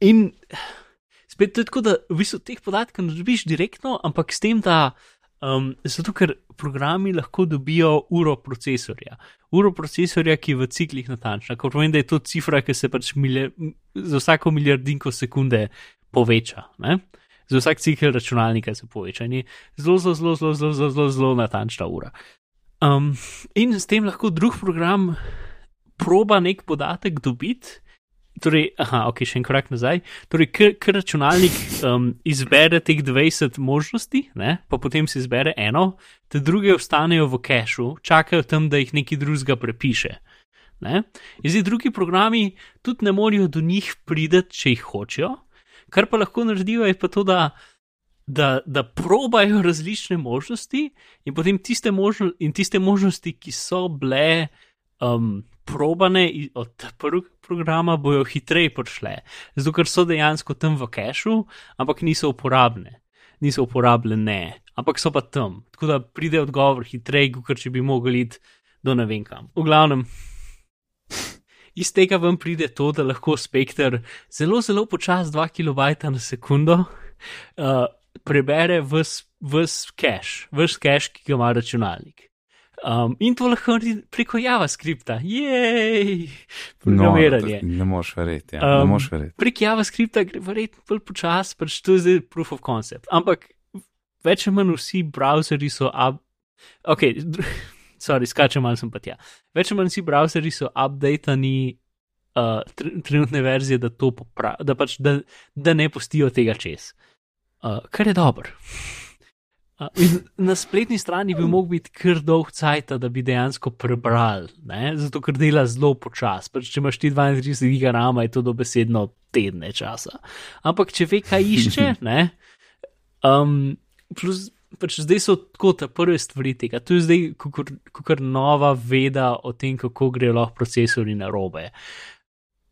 In spet je tako, da v bistvu teh podatkov ne dobiš direktno, ampak s tem, da um, zato, ker programi lahko dobijo uro procesorja. Uro procesorja, ki je v ciklih natančna, kar pomeni, da je to cifra, ki se pač milje, za vsako milijardinko sekunde poveča. Ne? Za vsak cikl računalnika se poveča in je zelo, zelo, zelo, zelo, zelo, zelo, zelo, zelo natančna ura. Um, in s tem lahko drug program proba nek podatek dobiti, Torej, aha, ok, še en korak nazaj. Torej, ker računalnik um, izbere teh 20 možnosti, ne, pa potem si izbere eno, te druge ostanejo v cachu, čakajo tam, da jih neki drugega prepiše. Ne. Zdaj drugi programi tudi ne morejo do njih priti, če jih hočejo. Kar pa lahko naredijo, je pa to, da, da, da probajo različne možnosti in potem tiste, možno, in tiste možnosti, ki so bile. Um, probane od prvega programa bojo hitreje prišle, zato ker so dejansko tam v cachu, ampak niso uporabne. Niso uporabljene, ampak so pa tam. Tako da pride odgovor hitreje, kot če bi mogli iti do ne vem kam. V glavnem, iz tega vam pride to, da lahko spektr zelo, zelo počasi 2 kB na sekundo uh, prebere vse cache, vse cache, ki ga ima računalnik. Um, in to lahko naredi preko JavaScripta, jej, programiranje. No, ne moš verjeti. Ja. Um, verjet. Prek JavaScripta gre verjetno bolj počasi, pač to je zdaj proof of concept. Ampak več ali manj vsi browserji so up. Ok, sorry, skačem malo sem pa tja. Več ali manj vsi browserji so updatani uh, trenutne verzije, da, popra, da, pač, da, da ne pustijo tega čez. Uh, kar je dobro. Na spletni strani bi mogel biti kar dolg cajt, da bi dejansko prebral, ne? zato ker dela zelo počasi. Pač, če imaš ti 32 gigarama, je to dobesedno tedne časa. Ampak če ve, kaj išče, ne. Um, plus, pač zdaj so tako te prve stvari tega. To je zdaj kot nova veda o tem, kako grejo lahko procesori na robe.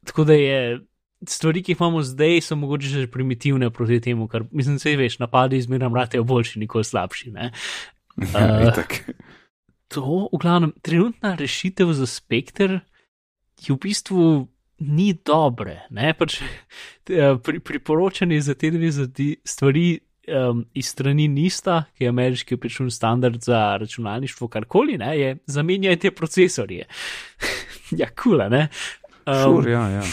Tako da je stvari, ki jih imamo zdaj, so mogoče že primitivne proti temu, kar mislim, da se veš, napadi izmerno ratejo boljši, nikoli slabši. Uh, to, v glavnem, trenutna rešitev za spektr je v bistvu. Ni dobre, ne pač eh, pri, priporočanje za te dve stvari um, iz strani NISTA, ki je ameriški opičun standard za računalništvo, karkoli, ne, je zamenjajte procesorje. ja, kula, ne. Um, sure, ja, ja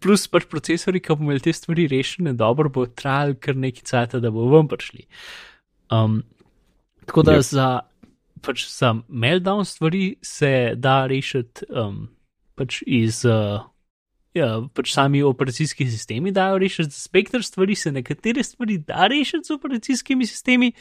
plus pač procesori, ki bomo imeli te stvari rešene, dobro bo trajalo kar nekaj časa, da bo ven prišli. Um, tako da yep. za, pač za meltdown stvari se da rešiti um, pač iz. Uh, Ja, pač sami operacijski sistemi dajo rešiti, za spektr stvari se nekatere stvari da rešiti z operacijskimi sistemi,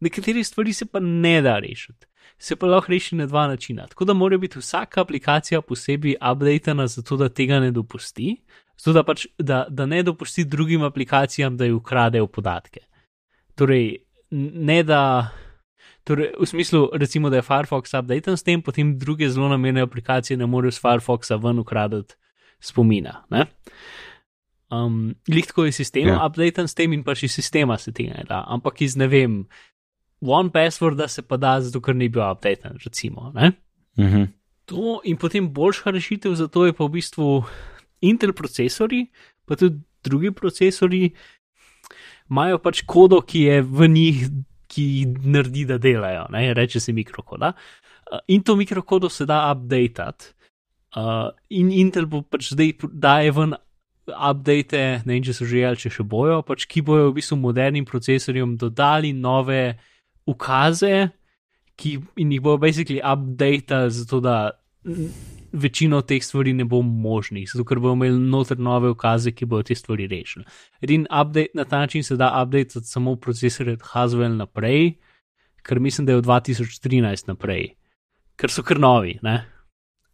nekatere stvari se pa ne da rešiti. se pa lahko reši na dva načina. Tako da mora biti vsaka aplikacija posebej updated, zato da tega ne dopusti, zato da, pač, da, da ne dopusti drugim aplikacijam, da ji ukradejo podatke. Torej, ne da. Torej, v smislu, recimo, da je Firefox updated s tem, potem druge zelo namerne aplikacije ne morejo z Firefoxa ven ukradati spomina. Um, Lihtko je sistem yeah. updated s tem in pa še sistema se tega ne da, ampak iz ne vem, one password, da se pa da, zato ker ni bil updated, recimo. Mm -hmm. To in potem boljša rešitev za to je pa v bistvu Intel procesori, pa tudi drugi procesori imajo pač kodo, ki je v njih, ki naredi, da delajo, ne? reče se mikrokoda. Uh, in to mikrokodo se da updated. Uh, in Intel bo pač zdaj daje ven update, ne vem, če so že ali če še bojo, pač ki bojo v bistvu modernim procesorjem dodali nove ukaze, ki in jih bo basically update, zato da večino teh stvari ne bo možnih, zato ker bomo imeli noter nove ukaze, ki bodo te stvari rešili. Edin update na ta način se da update samo procesor od Haswell naprej, ker mislim, da je od 2013 naprej, ker so kar novi.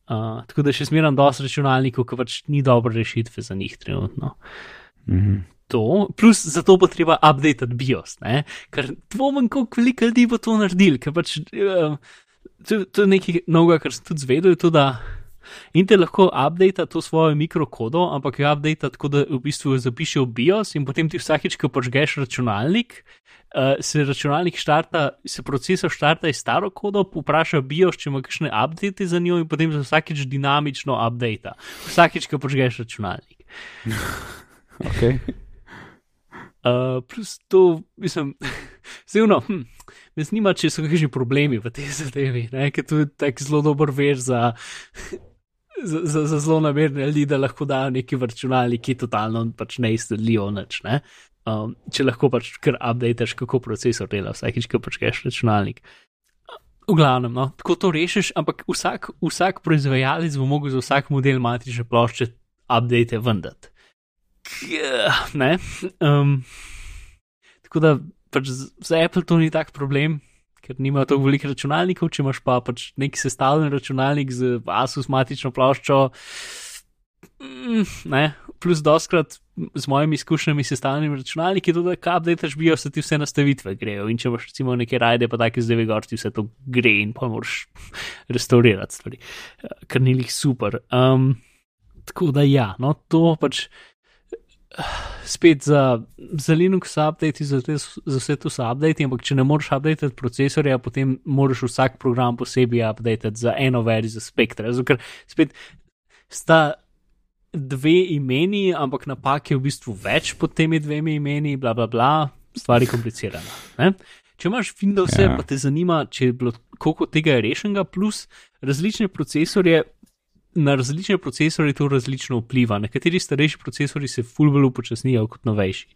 Uh, tako da še smeram dosti računalnikov, ki pač ni dobre rešitve za njih trenutno. Mm -hmm to, plus za to bo treba update BIOS, ne? ker dvomim, koliko veliko ljudi bo to naredil, ker pač uh, to, to je nekaj novega, kar sem tudi zvedel, je to, da Intel lahko update to svojo mikrokodo, ampak jo update tako, da v bistvu zapiše v BIOS in potem ti vsakeč, ko požgeš računalnik. Uh, se računalnik štarta, se procesor štarta iz staro kodo, vpraša BIOS, če ima kakšne update za njo, in potem se vsakeč dinamično update. Vsakeč, ko požgeš računalnik. okay. Uh, plus to, mislim, zelo, hm, me zanima, če so kakšni problemi v tej zadevi, ker to je tako zelo dober ver za, za, za, zelo namerne ljudi, da lahko dajo neki vrčunali, ki totalno pač ne izsledljivo nič. Ne? Um, če lahko pač kar updateš, kako procesor dela, vsakič, ko keš računalnik. V glavnem, no, tako to rešiš, ampak vsak, vsak proizvajalec bo mogel za vsak model matrične plošče update vendati ne. Um, tako da pač za Apple to ni tak problem, ker nima tako veliko računalnikov, če imaš pa pač neki sestavljen računalnik z Asus matično ploščo. Mm, ne, plus doskrat z mojimi izkušnjami s sestavljenimi računalniki, tudi da updateš bio, se ti vse nastavitve grejo. In če imaš recimo neke rajde, pa take zdaj gor, ti vse to gre in pa moraš restaurirati stvari, kar ni jih super. Um, tako da ja, no to pač spet za, za Linux update, za, te, za vse to so update, ampak če ne moreš update procesorja, potem moraš vsak program posebej update za eno verzijo spektra. Zato, ker spet sta dve imeni, ampak napak je v bistvu več pod temi dvemi imeni, bla bla bla, stvar je komplicirana. Ne? Če imaš Windows, ja. pa te zanima, če je bilo koliko tega je rešenega, plus različne procesorje na različne procesore to različno vpliva. Nekateri starejši procesori se fulbolo upočasnijo kot novejši.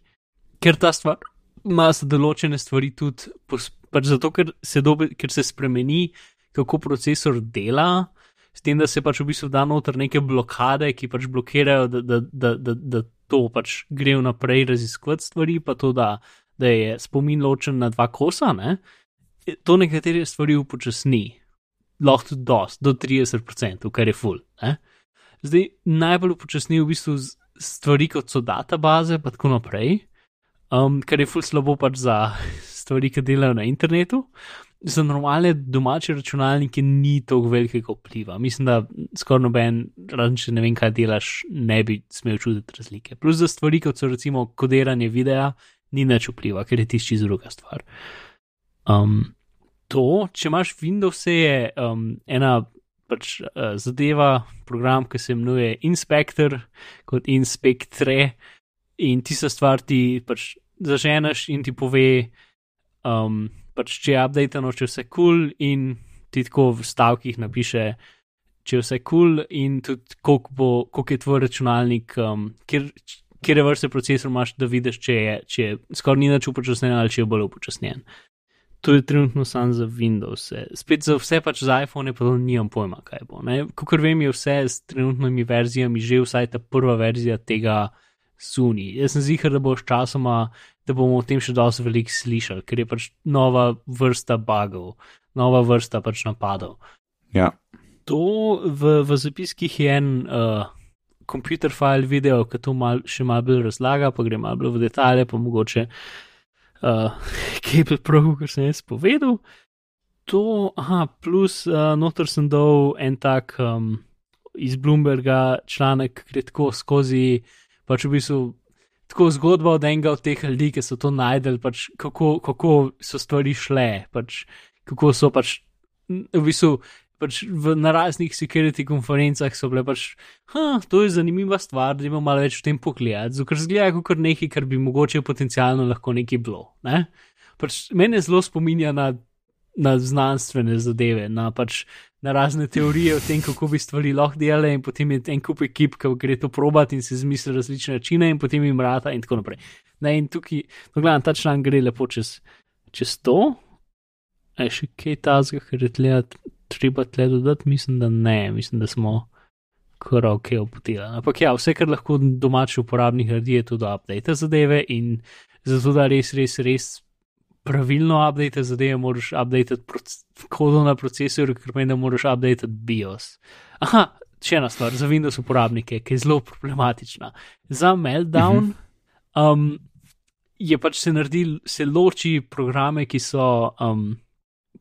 Ker ta stvar ima za določene stvari tudi, pač zato ker se, dobe, ker se spremeni, kako procesor dela, s tem, da se pač v bistvu da noter neke blokade, ki pač blokirajo, da, da, da, da, da to pač gre naprej raziskovati stvari, pa to, da, da je spomin ločen na dva kosa, ne? to nekatere stvari upočasni lahko tudi dost, do 30%, kar je full. Ne? Zdaj, najbolj upočasni v bistvu stvari, kot so databaze, pa tako naprej, um, kar je full slabo pač za stvari, ki delajo na internetu. Za normalne domače računalnike ni tako velikega vpliva. Mislim, da skoraj noben, razen če ne vem, kaj delaš, ne bi smel čutiti razlike. Plus za stvari, kot so recimo kodiranje videa, ni več vpliva, ker je tišči druga stvar. Um, to, če imaš Windows, je um, ena pač, uh, zadeva, program, ki se imenuje Inspector, kot Inspectre, in ti se stvar ti pač zaženeš in ti pove, um, pač, če je updated, če je vse kul, cool, in ti tako v stavkih napiše. Če je vse kul cool in tudi koliko, koliko je tvoj računalnik, um, kjer, kjer je vrste procesor, imaš, da vidiš, če je, če je skoraj ni več upočasnjen ali če je bolj upočasnjen to je trenutno samo za Windows. Spet za vse pač za iPhone, pa nimam pojma, kaj bo. Kot vem, je vse s trenutnimi verzijami že vsaj ta prva verzija tega Suni. Jaz sem zihar, da bo s časoma, da bomo o tem še dosti veliko slišali, ker je pač nova vrsta bugov. nova vrsta pač napadov. Ja. To v, v zapiskih je en uh, computer file video, ki to mal, še malo bolj razlaga, pa gre malo bolj v detalje, pa mogoče uh, kaj bi prav, kar sem jaz povedal. To, aha, plus uh, notor sem dal en tak um, iz Bloomberga članek, ki gre tako skozi, pač v bistvu tako zgodba od enega od teh ljudi, ki so to najdel, pač kako, kako so stvari šle, pač kako so pač v bistvu. Pač v, na raznih security konferencah so bile pač, ha, to je zanimiva stvar, da imamo malo več o tem pogledati, zato ker zgleda kot nekaj, kar bi mogoče potencialno lahko nekaj bilo. Ne? Pač mene zelo spominja na na znanstvene zadeve, na, pač, na razne teorije o tem, kako bi stvari lahko delali, in potem je en kup ekip, ki gre to probati in si izmisli različne načine, in potem jim rata, in tako naprej. Ne, in tukaj, no, gledam, ta član gre lepo čez, čez to. Je še kaj tazga, ker je tle, treba tle dodati, mislim, da ne, mislim, da smo kar ok opotili. Ampak ja, vse, kar lahko domači uporabnik naredi, je tudi update zadeve in zato da res, res, res pravilno update zadeve, moraš update kodo na procesorju, ker pomeni, da moraš update BIOS. Aha, še ena stvar za Windows uporabnike, ki je zelo problematična. Za Meltdown um, je pač se naredil, se loči programe, ki so. Um,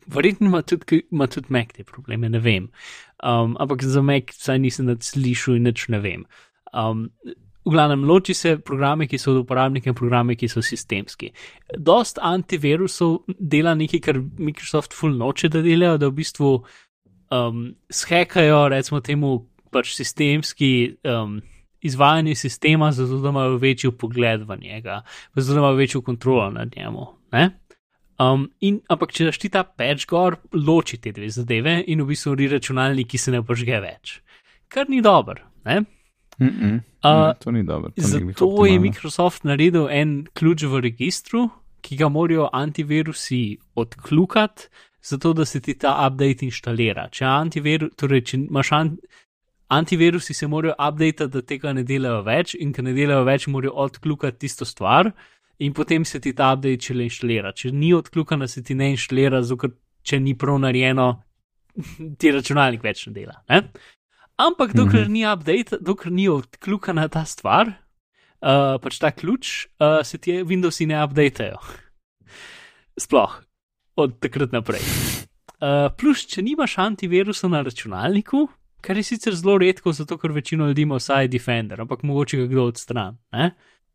Verjetno ima tudi, ima tudi Mac te probleme, ne vem. Um, ampak za Mac saj nisem slišal in nič ne vem. Um, V glavnem, loči se programe, ki so uporabniki in programe, ki so sistemski. Dost antivirusov dela nekaj, kar Microsoft full noče, da delajo, da v bistvu um, shekajo, recimo temu, pač sistemski um, izvajanje sistema, zato da imajo večji pogled v njega, zato da imajo večjo kontrolo nad njemu. Um, in, ampak, če daš ti ta peč gor, loči te dve zadeve in v bistvu ri računalnik, ki se ne požge več. Kar ni dobro. Mm -mm. Uh, to ni dobro. To zato je Microsoft naredil en ključ v registru, ki ga morajo antivirusi odkljukati, zato da se ti ta update inštalira. Če, antiviru, torej, če imaš an, antivirusi, se morajo update, da tega ne delajo več, in ker ne delajo več, morajo odkljukati tisto stvar, in potem se ti ta update šele inštalira. Če ni odkljukana, se ti ne inštalira, zato če ni prav narejeno, ti računalnik več ne dela. Ne? Ampak dokler mm -hmm. ni update, dokler ni odkljukana ta stvar, uh, pač ta ključ, uh, se ti Windowsi ne updatejo. Sploh od takrat naprej. Uh, plus, če nimaš antivirusa na računalniku, kar je sicer zelo redko, zato ker večino ljudi ima vsaj Defender, ampak mogoče ga kdo odstran.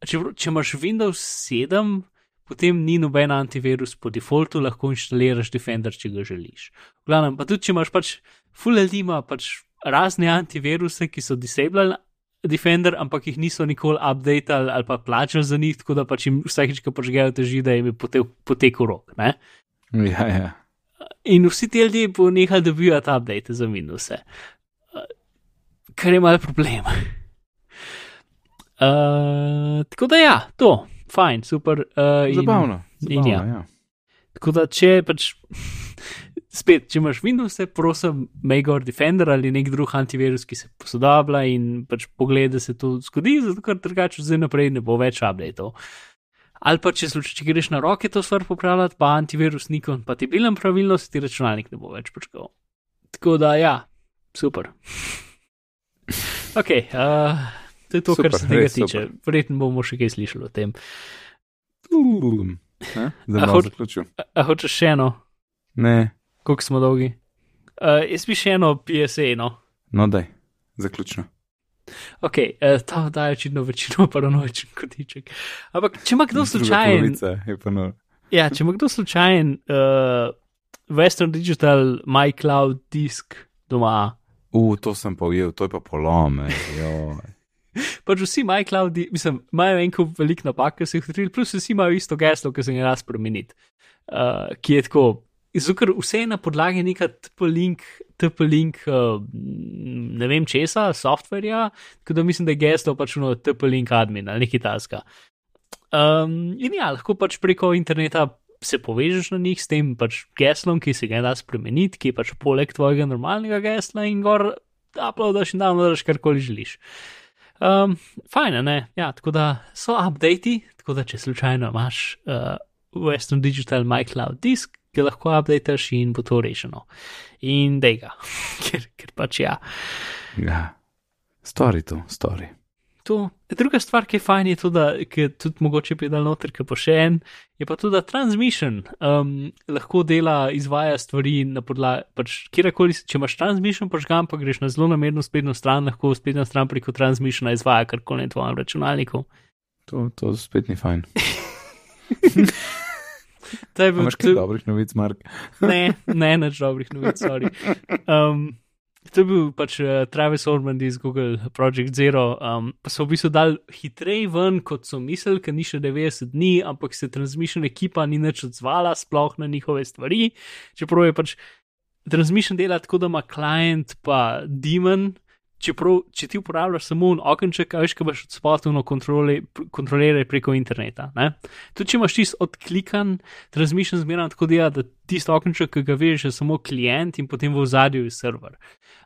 Če, če imaš Windows 7, potem ni noben antivirus po defaultu, lahko instaliraš Defender, če ga želiš. Glavno, pa tudi če imaš pač full ljudi, ima pač razne antiviruse, ki so disabled Defender, ampak jih niso nikoli updated ali pa plačali za njih, tako da pač jim vsakeč, ko požgejo teži, da jim je potekel rok. Ne? Ja, ja. In vsi ti ljudje bo nehali dobivati update za Windows, kar je mal problem. Uh, tako da ja, to, fajn, super. Uh, zabavno. In, zabavno in ja. Ja. Tako da če pač spet, če imaš Windows, prosim, Megor Defender ali nek drug antivirus, ki se posodablja in pač pogleda, da se to zgodi, zato ker drugače zdaj naprej ne bo več updateov. Ali pa če, sluči, če greš na roke to stvar popravljati, pa antivirus ni kompatibilen pravilno, se ti računalnik ne bo več počkal. Tako da, ja, super. ok, uh, to je to, super, kar se tega tiče. Verjetno bomo še kaj slišali o tem. Zdaj bom zaključil. A hočeš še eno? Ne koliko smo dolgi. Uh, jaz bi še eno PSA. No, no da, zaključno. Ok, uh, ta daje očitno večino paranoičen kotiček. Ampak, če ima kdo slučajen. Ja, če ima kdo slučajen uh, Western Digital MyCloud disk doma. U, uh, to sem pa ujel, to je pa polome. Pač vsi MyCloud, mislim, imajo en kup velik napak, ki so jih utrili, plus vsi imajo isto geslo, ki se jih raz spremeniti. Uh, ki je tako Ker vse je na podlagi neka TP-link, TP-link, uh, ne vem česa, softverja, tako da mislim, da je geslo pač no TP-link admin ali nekaj taska. Um, in ja, lahko pač preko interneta se povežeš na njih s tem pač geslom, ki se ga da spremeniti, ki je pač poleg tvojega normalnega gesla in gor uploadaš in downloadaš karkoli želiš. Um, fajn, ne? Ja, tako da so updati, tako da če slučajno imaš uh, Western Digital MyCloud disk ga lahko updateš in bo to rešeno. In da ga, ker, ker pač ja. Ja, stori to, stori. To. Druga stvar, ki je fajn, je to, da je tudi mogoče pridal noter, ki pa še en, je pa tudi, da transmission um, lahko dela, izvaja stvari na podlagi, pač kjerkoli, če imaš transmission požgan, pa greš na zelo namerno spletno stran, lahko spletna stran preko transmissiona izvaja karkoli na tvojem računalniku. To, to spet ni fajn. To je bil Imaš kaj dobrih novic, Mark? Ne, ne, neč dobrih novic, sorry. Um, to je bil pač uh, Travis Ormond iz Google Project Zero, um, pa so v bistvu dal hitreje ven, kot so mislili, ker ni še 90 dni, ampak se transmission ekipa ni nič odzvala, sploh na njihove stvari. Čeprav je pač transmission dela tako, da ima klient pa demon. Čeprav, če ti uporabljaš samo un okenček, veš, kaj boš odspotno kontroliraj preko interneta. Ne? Tudi če imaš tisto odklikan, transmission zmeraj tako dela, da tisto okenček, ki ga veš, je samo klient in potem v ozadju je server.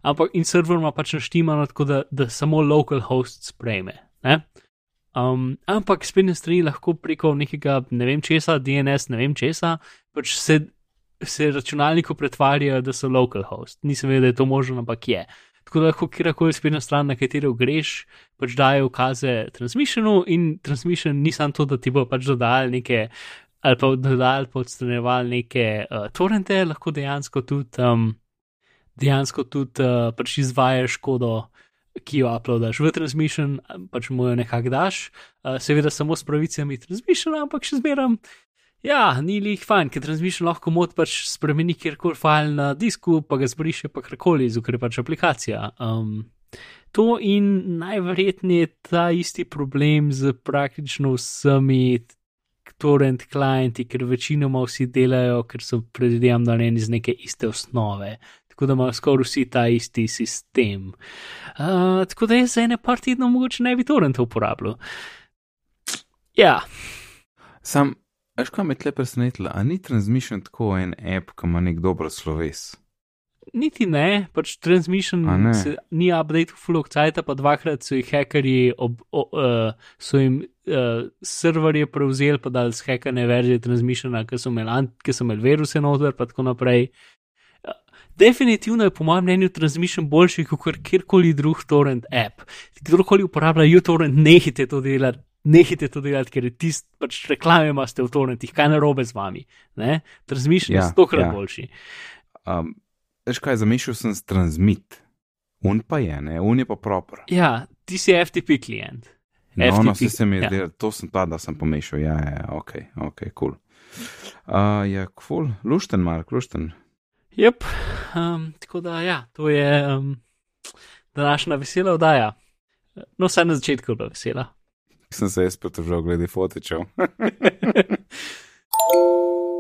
Ampak in server ima pač naštimano tako, da, da samo local host sprejme. Ne? Um, ampak spletne strani lahko preko nekega, ne vem česa, DNS, ne vem česa, pač se, se računalniku pretvarjajo, da so local host. Nisem vedel, da je to možno, ampak je. Tako da lahko kjerkoli spletna stran, na katero greš, pač dajo ukaze transmissionu in transmission ni samo to, da ti bo pač dodal neke ali pa dodal pa odstranjeval neke uh, torrente, lahko dejansko tudi, um, dejansko tudi uh, pač izvajaš škodo, ki jo uploadaš v transmission, pač mu jo nekako daš, uh, seveda samo s pravicami transmissiona, ampak še zmeram. Ja, ni jih fajn, ker transmission lahko mod pač spremeni kjerkoli file na disku, pa ga zbriše pa karkoli, ker je pač aplikacija. Um, to in najverjetneje ta isti problem z praktično vsemi torrent klienti, ker večinoma vsi delajo, ker so predvidevam narejeni iz neke iste osnove. Tako da imajo skoraj vsi ta isti sistem. Uh, tako da jaz za ene par tednov mogoče ne bi torrentov uporabljal. Ja. Sam, veš, kaj me tle presenetilo? A ni transmission tako en app, ki ima nek dober sloves? Niti ne, pač transmission ne? se, ni update v full cajt, pa dvakrat so jih hekerji, ob, o, uh, so jim uh, serverje prevzeli, pa dal zhekane verzije transmissiona, ki so imeli, imeli viruse noter, pa tako naprej. Uh, Definitivno je po mojem mnenju transmission boljši kot kjerkoli drug torrent app. Kdorkoli uporablja uTorrent, nehite to delati. Nehite to delati, ker je tist, pač reklame imate v torrentih, kaj narobe z vami. Ne? Transmission Ja, je stokrat ja. boljši. Um, veš kaj, zamišljal sem s transmit. Un pa je, ne, un je pa proper. Ja, ti si FTP klient. No, no, FTP, vse se mi je ja. zdelo, to sem pa, da sem pomešal, ja, ja, ja, ok, ok, kul. Cool. Uh, ja, kul, cool. lušten, Mark, lušten. Yep. Um, tako da, ja, to je um, današnja vesela oddaja. No, vsaj na začetku je bila vesela. Sem se jaz pritožil glede fotičev.